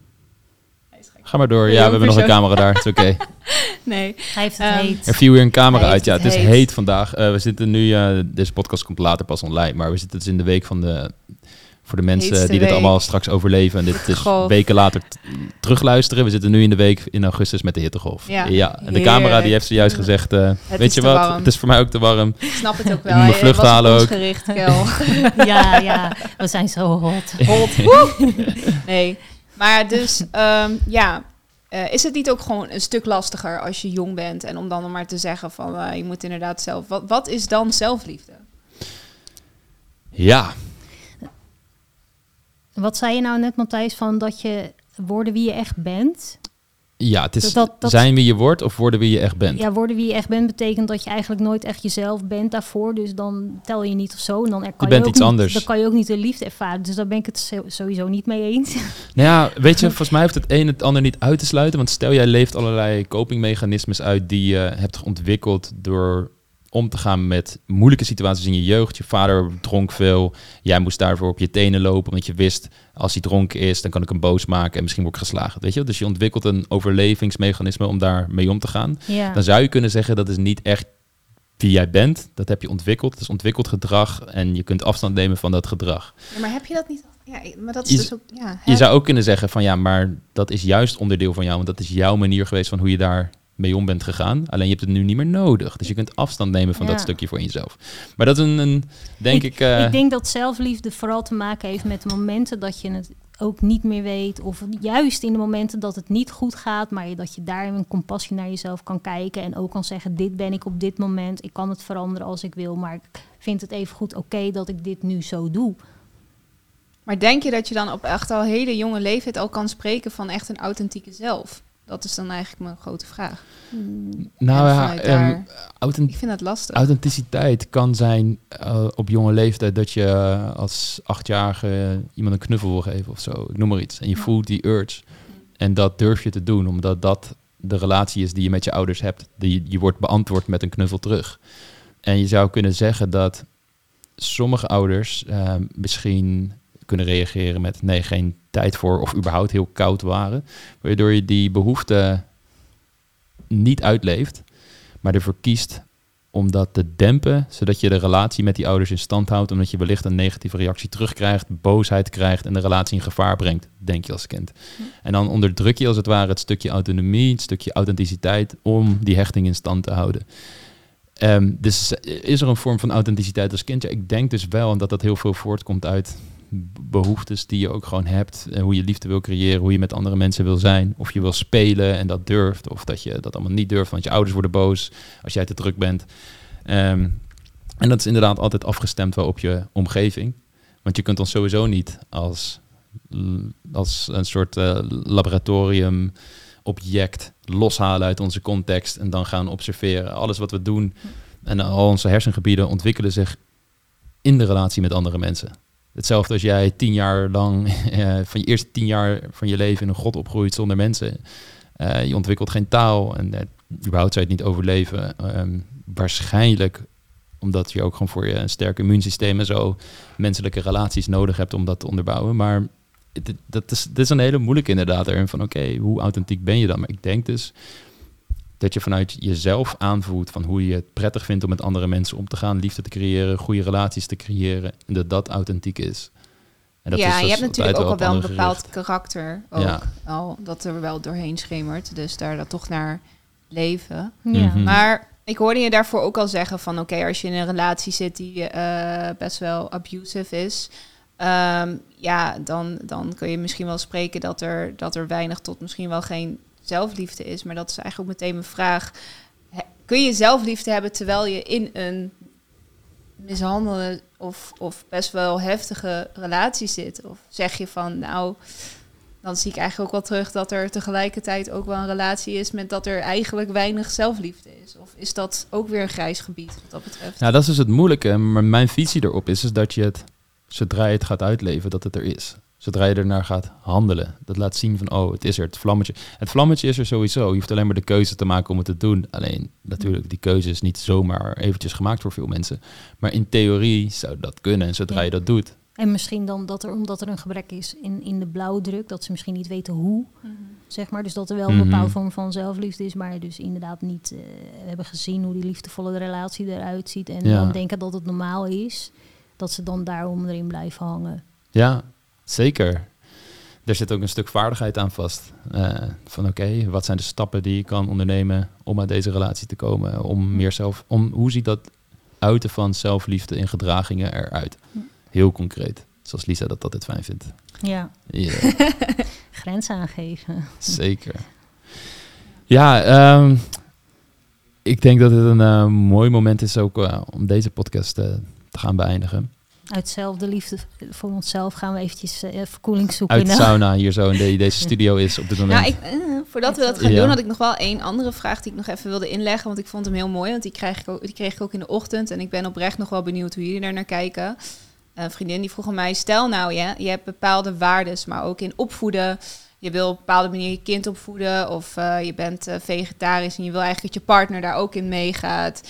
A: Ga maar door. Ja, we hebben nog een camera daar. Het is oké.
C: nee.
B: Hij heeft het um, heet.
A: Er viel weer een camera uit. Ja, het, is heet, vandaag. Uh, we zitten nu... Uh, deze podcast komt later pas online. Maar we zitten dus in de week van de voor de mensen die dit allemaal straks overleven en dit is weken later terugluisteren. We zitten nu in de week in augustus met de hittegolf. Ja, ja. en de camera die heeft zojuist gezegd, uh, weet je wat, warm. het is voor mij ook te warm.
C: Ik snap het ook wel. Mijn vlucht halen ook. Gericht,
B: ja, ja, we zijn zo hot. Hot.
C: nee, maar dus um, ja, uh, is het niet ook gewoon een stuk lastiger als je jong bent en om dan maar te zeggen van uh, je moet inderdaad zelf. Wat, wat is dan zelfliefde?
A: Ja,
B: wat zei je nou net, Matthijs, van dat je worden wie je echt bent?
A: Ja, het is dat, dat, zijn wie je wordt of worden wie je echt bent.
B: Ja, worden wie je echt bent betekent dat je eigenlijk nooit echt jezelf bent daarvoor. Dus dan tel je niet of zo. En dan er kan
A: je, bent
B: ook
A: iets
B: niet,
A: anders.
B: Dan kan je ook niet de liefde ervaren. Dus daar ben ik het sowieso niet mee eens.
A: Nou ja, weet je, volgens mij heeft het een het ander niet uit te sluiten. Want stel jij leeft allerlei copingmechanismes uit die je hebt ontwikkeld door om te gaan met moeilijke situaties in je jeugd. Je vader dronk veel. Jij moest daarvoor op je tenen lopen, want je wist als hij dronken is, dan kan ik hem boos maken en misschien word ik geslagen. Weet je? Dus je ontwikkelt een overlevingsmechanisme om daar mee om te gaan. Ja. Dan zou je kunnen zeggen dat is niet echt wie jij bent. Dat heb je ontwikkeld. Het is ontwikkeld gedrag en je kunt afstand nemen van dat gedrag.
C: Ja, maar heb je dat niet? Ja, maar dat is je, dus ook. Ja,
A: je zou ook kunnen zeggen van ja, maar dat is juist onderdeel van jou, want dat is jouw manier geweest van hoe je daar mee om bent gegaan. Alleen je hebt het nu niet meer nodig. Dus je kunt afstand nemen van dat stukje voor jezelf. Maar dat is een, een denk ik... Ik,
B: uh... ik denk dat zelfliefde vooral te maken heeft met de momenten dat je het ook niet meer weet. Of juist in de momenten dat het niet goed gaat, maar dat je daar een compassie naar jezelf kan kijken. En ook kan zeggen, dit ben ik op dit moment. Ik kan het veranderen als ik wil. Maar ik vind het even goed oké dat ik dit nu zo doe.
C: Maar denk je dat je dan op echt al hele jonge leeftijd al kan spreken van echt een authentieke zelf? Dat is dan eigenlijk mijn grote vraag.
A: Nou ja,
C: um, ik vind het lastig.
A: Authenticiteit kan zijn uh, op jonge leeftijd dat je uh, als achtjarige iemand een knuffel wil geven of zo. Ik noem maar iets. En je voelt die urge. En dat durf je te doen, omdat dat de relatie is die je met je ouders hebt. Die, je wordt beantwoord met een knuffel terug. En je zou kunnen zeggen dat sommige ouders uh, misschien kunnen reageren met nee, geen tijd voor of überhaupt heel koud waren. Waardoor je die behoefte niet uitleeft, maar ervoor kiest om dat te dempen, zodat je de relatie met die ouders in stand houdt, omdat je wellicht een negatieve reactie terugkrijgt, boosheid krijgt en de relatie in gevaar brengt, denk je als kind. En dan onderdruk je als het ware het stukje autonomie, het stukje authenticiteit om die hechting in stand te houden. Ehm, dus is er een vorm van authenticiteit als kind? Ja, ik denk dus wel, omdat dat heel veel voortkomt uit behoeftes die je ook gewoon hebt. En hoe je liefde wil creëren, hoe je met andere mensen wil zijn. Of je wil spelen en dat durft. Of dat je dat allemaal niet durft, want je ouders worden boos als jij te druk bent. Ehm, en dat is inderdaad altijd afgestemd wel op je omgeving. Want je kunt ons sowieso niet als, als een soort uh, laboratorium object loshalen uit onze context en dan gaan observeren. Alles wat we doen en al onze hersengebieden ontwikkelen zich in de relatie met andere mensen. Hetzelfde als jij tien jaar lang, eh, van je eerste tien jaar van je leven in een god opgroeit zonder mensen. Uh, je ontwikkelt geen taal en uh, überhaupt zou het niet overleven. Ehm, waarschijnlijk omdat je ook gewoon voor je sterk immuunsysteem en zo menselijke relaties nodig hebt om dat te onderbouwen. Maar dat is, dit is een hele moeilijke inderdaad erin van oké, hoe authentiek ben je dan? Maar ik denk dus dat je vanuit jezelf aanvoelt van hoe je het prettig vindt om met andere mensen om te gaan, liefde te creëren, goede relaties te creëren. En dat dat authentiek is.
C: En dat ja, is je dus hebt natuurlijk ook al wel een bepaald karakter. Ook ja. al dat er wel doorheen schemert. Dus daar dat toch naar leven. Ja. Mhm. Maar ik hoorde je daarvoor ook al zeggen van oké, als je in een relatie zit die uh, best wel abusive is. Um, ja, dan, dan kun je misschien wel spreken dat er, dat er weinig tot misschien wel geen zelfliefde is. Maar dat is eigenlijk ook meteen mijn vraag. Kun je zelfliefde hebben terwijl je in een mishandelde of, of best wel heftige relatie zit? Of zeg je van, nou, dan zie ik eigenlijk ook wel terug dat er tegelijkertijd ook wel een relatie is met dat er eigenlijk weinig zelfliefde is. Of is dat ook weer een grijs gebied wat dat betreft?
A: Nou, dat is dus het moeilijke. Maar mijn visie erop is, is dat je het, zodra je het gaat uitleven, dat het er is. Zodra je ernaar gaat handelen. Dat laat zien van, oh, het is er, het vlammetje. Het vlammetje is er sowieso. Je hoeft alleen maar de keuze te maken om het te doen. Alleen, natuurlijk, die keuze is niet zomaar eventjes gemaakt voor veel mensen. Maar in theorie zou dat kunnen. En zodra je dat doet.
B: En misschien dan dat er, omdat er een gebrek is in, in de blauwdruk, dat ze misschien niet weten hoe, mhm. zeg maar. Dus dat er wel een mhm. bepaalde vorm van zelfliefde is, maar dus inderdaad niet uh, hebben gezien hoe die liefdevolle relatie eruit ziet. En dan denken dat het normaal is, dat ze dan daarom erin blijven hangen.
A: Ja, Zeker. Er zit ook een stuk vaardigheid aan vast. Uh, van oké, wat zijn de stappen die je kan ondernemen om uit deze relatie te komen? Om meer zelf, om, hoe ziet dat uiten van zelfliefde in gedragingen eruit? Heel concreet. Zoals Lisa dat altijd fijn vindt.
B: Ja. Yeah. Grenzen aangeven.
A: Zeker. Ja, um, ik denk dat het een uh, mooi moment is ook uh, om deze podcast te gaan beëindigen
B: uit zelfde liefde voor onszelf gaan we eventjes uh, verkoeling zoeken.
A: Uit de sauna hier zo in deze studio is op dit moment.
C: Nou, ik, uh, voordat we dat gaan doen, had ik nog wel één andere vraag die ik nog even wilde inleggen. Want ik vond hem heel mooi, want die kreeg ik ook, die kreeg ik ook in de ochtend. En ik ben oprecht nog wel benieuwd hoe jullie daar naar kijken. Een vriendin die vroeg aan mij, stel nou, ja, je hebt bepaalde waarden, maar ook in opvoeden. Je wil op een bepaalde manier je kind opvoeden of uh, je bent vegetarisch en je wil eigenlijk dat je partner daar ook in meegaat.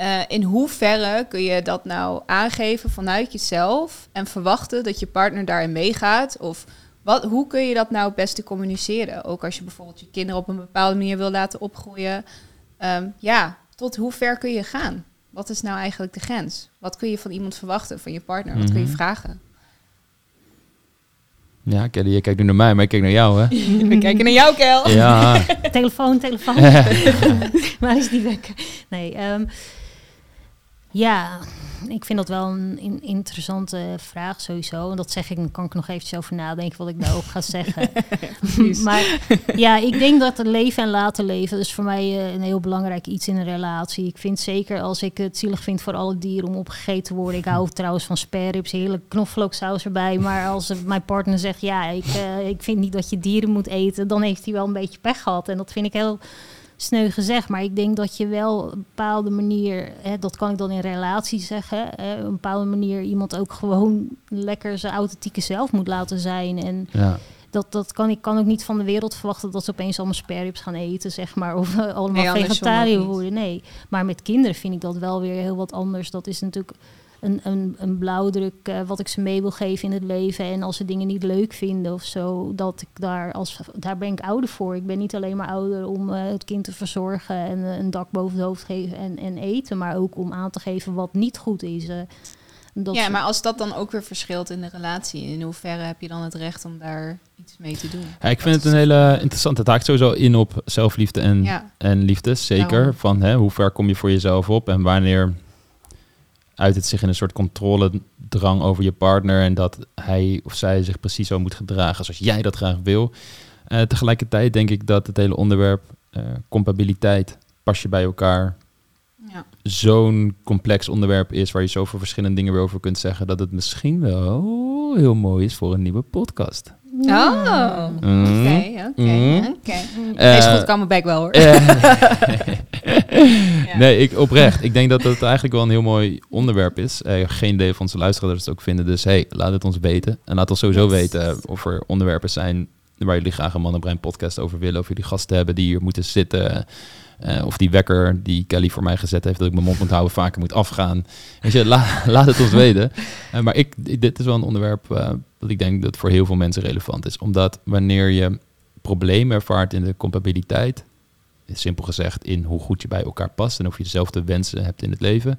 C: Uh, in hoeverre kun je dat nou aangeven vanuit jezelf en verwachten dat je partner daarin meegaat? Of wat, hoe kun je dat nou het beste communiceren? Ook als je bijvoorbeeld je kinderen op een bepaalde manier wil laten opgroeien. Um, ja, tot hoe ver kun je gaan? Wat is nou eigenlijk de grens? Wat kun je van iemand verwachten, van je partner? Wat kun je mhm. vragen?
A: Ja, Kelly, je kijkt nu naar mij, maar ik kijk naar jou, hè?
C: We kijken naar jou, Kel.
A: Ja.
B: telefoon, telefoon. Waar is die wekker? Nee, um, ja, ik vind dat wel een interessante vraag sowieso. En dat zeg ik, dan kan ik nog eventjes over nadenken wat ik daarover ga zeggen. maar ja, ik denk dat het leven en laten leven, dus voor mij uh, een heel belangrijk iets in een relatie. Ik vind zeker als ik het zielig vind voor alle dieren om opgegeten te worden. Ik hou trouwens van spareribs, heerlijk knoflooksaus erbij. Maar als mijn partner zegt, ja, ik, uh, ik vind niet dat je dieren moet eten, dan heeft hij wel een beetje pech gehad. En dat vind ik heel sneu gezegd. Maar ik denk dat je wel op een bepaalde manier, hè, dat kan ik dan in relatie zeggen, hè, op een bepaalde manier iemand ook gewoon lekker zijn authentieke zelf moet laten zijn. En ja. dat, dat kan ik kan ook niet van de wereld verwachten dat ze opeens allemaal spareribs gaan eten, zeg maar. Of uh, allemaal nee, vegetariër worden. Nee. Maar met kinderen vind ik dat wel weer heel wat anders. Dat is natuurlijk een, een, een blauwdruk eh, wat ik ze mee wil geven in het leven. En als ze dingen niet leuk vinden of zo, dat ik daar als daar ben ik ouder voor. Ik ben niet alleen maar ouder om eh, het kind te verzorgen en eh, een dak boven het hoofd geven en, en eten, maar ook om aan te geven wat niet goed is. dat
C: ja, maar als dat dan ook weer verschilt in de relatie, in hoeverre heb je dan het recht om daar iets mee te doen?
A: Ja, ik vind het een hele interessante. Het haakt sowieso in op zelfliefde en,
C: Ja,
A: en liefde. Zeker.
C: Daarom.
A: Van hè, hoe ver kom je voor jezelf op en wanneer uit het zich in een soort controledrang over je partner en dat hij of zij zich precies zo moet gedragen zoals jij dat graag wil. Eh, tegelijkertijd denk ik dat het hele onderwerp eh, compatibiliteit, pas je bij elkaar,
C: ja.
A: zo'n complex onderwerp is waar je zoveel verschillende dingen weer over kunt zeggen, dat het misschien wel heel mooi is voor een nieuwe podcast.
C: Oh, oké,
A: Mm.
C: oké,
A: Mm.
C: oké.
A: Eh,
C: Deze goed kan mijn bek wel hoor.
A: Eh, Nee, ik oprecht. Ik denk dat het eigenlijk wel een heel mooi onderwerp is. Eh, geen idee of onze luisteraars het ook vinden. Dus hey, laat het ons weten. En laat ons sowieso
B: Yes.
A: weten of er onderwerpen zijn waar jullie graag een Man en Brein podcast over willen. Of jullie gasten hebben die hier moeten zitten. Eh, of die wekker die Kelly voor mij gezet heeft, dat ik mijn mond moet houden, vaker moet afgaan. Weet je, la- laat het ons weten. Maar ik, dit is wel een onderwerp eh, dat ik denk dat voor heel veel mensen relevant is. Omdat wanneer je problemen ervaart in de compatibiliteit, simpel gezegd in hoe goed je bij elkaar past en of je dezelfde wensen hebt in het leven,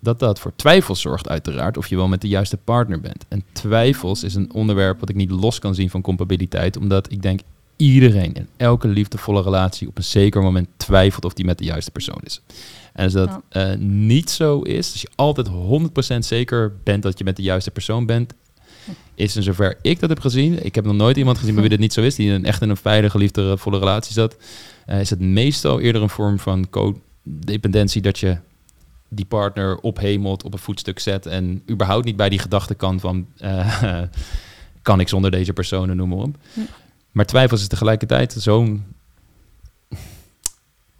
A: dat dat voor twijfels zorgt uiteraard of je wel met de juiste partner bent. En twijfels is een onderwerp wat ik niet los kan zien van compatibiliteit, omdat ik denk iedereen in elke liefdevolle relatie op een zeker moment twijfelt of die met de juiste persoon is. En als dat
B: Ja.
A: eh, niet zo is, als je altijd 100% zeker bent dat je met de juiste persoon bent, is in zover ik dat heb gezien, ik heb nog nooit iemand gezien bij wie dit niet zo is, die in een, echt in een veilige, liefdevolle relatie zat, eh, is het meestal eerder een vorm van codependentie dat je die partner ophemelt, op een voetstuk zet en überhaupt niet bij die gedachte kan van eh, kan ik zonder deze personen, noem maar op. Maar twijfels is tegelijkertijd zo'n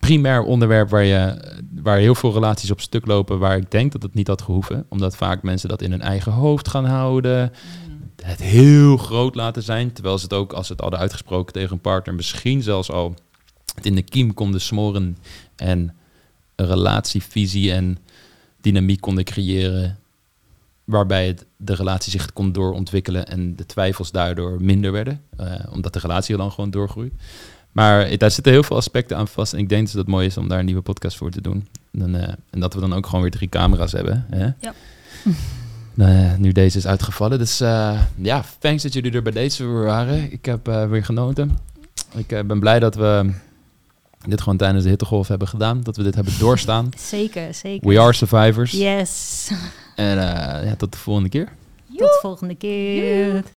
A: primair onderwerp waar, je, waar heel veel relaties op stuk lopen, waar ik denk dat het niet had gehoeven, omdat vaak mensen dat in hun eigen hoofd gaan houden, het heel groot laten zijn, terwijl ze het ook, als ze het hadden uitgesproken tegen een partner, misschien zelfs al het in de kiem konden smoren en een relatievisie en dynamiek konden creëren, waarbij het, de relatie zich kon doorontwikkelen en de twijfels daardoor minder werden, eh, omdat de relatie dan gewoon doorgroeit. Maar eh, daar zitten heel veel aspecten aan vast en ik denk dus dat het mooi is om daar een nieuwe podcast voor te doen. Dan, eh, en dat we dan ook gewoon weer drie camera's hebben. Hè?
B: Ja.
A: Eh, nu deze is uitgevallen. Dus eh, ja, thanks dat jullie er bij deze weer waren. Ik heb eh, weer genoten. Ik eh, ben blij dat we dit gewoon tijdens de hittegolf hebben gedaan. Dat we dit hebben doorstaan.
B: Zeker, zeker.
A: We are survivors.
B: Yes.
A: En eh, ja, tot de volgende keer.
B: Tot de volgende keer.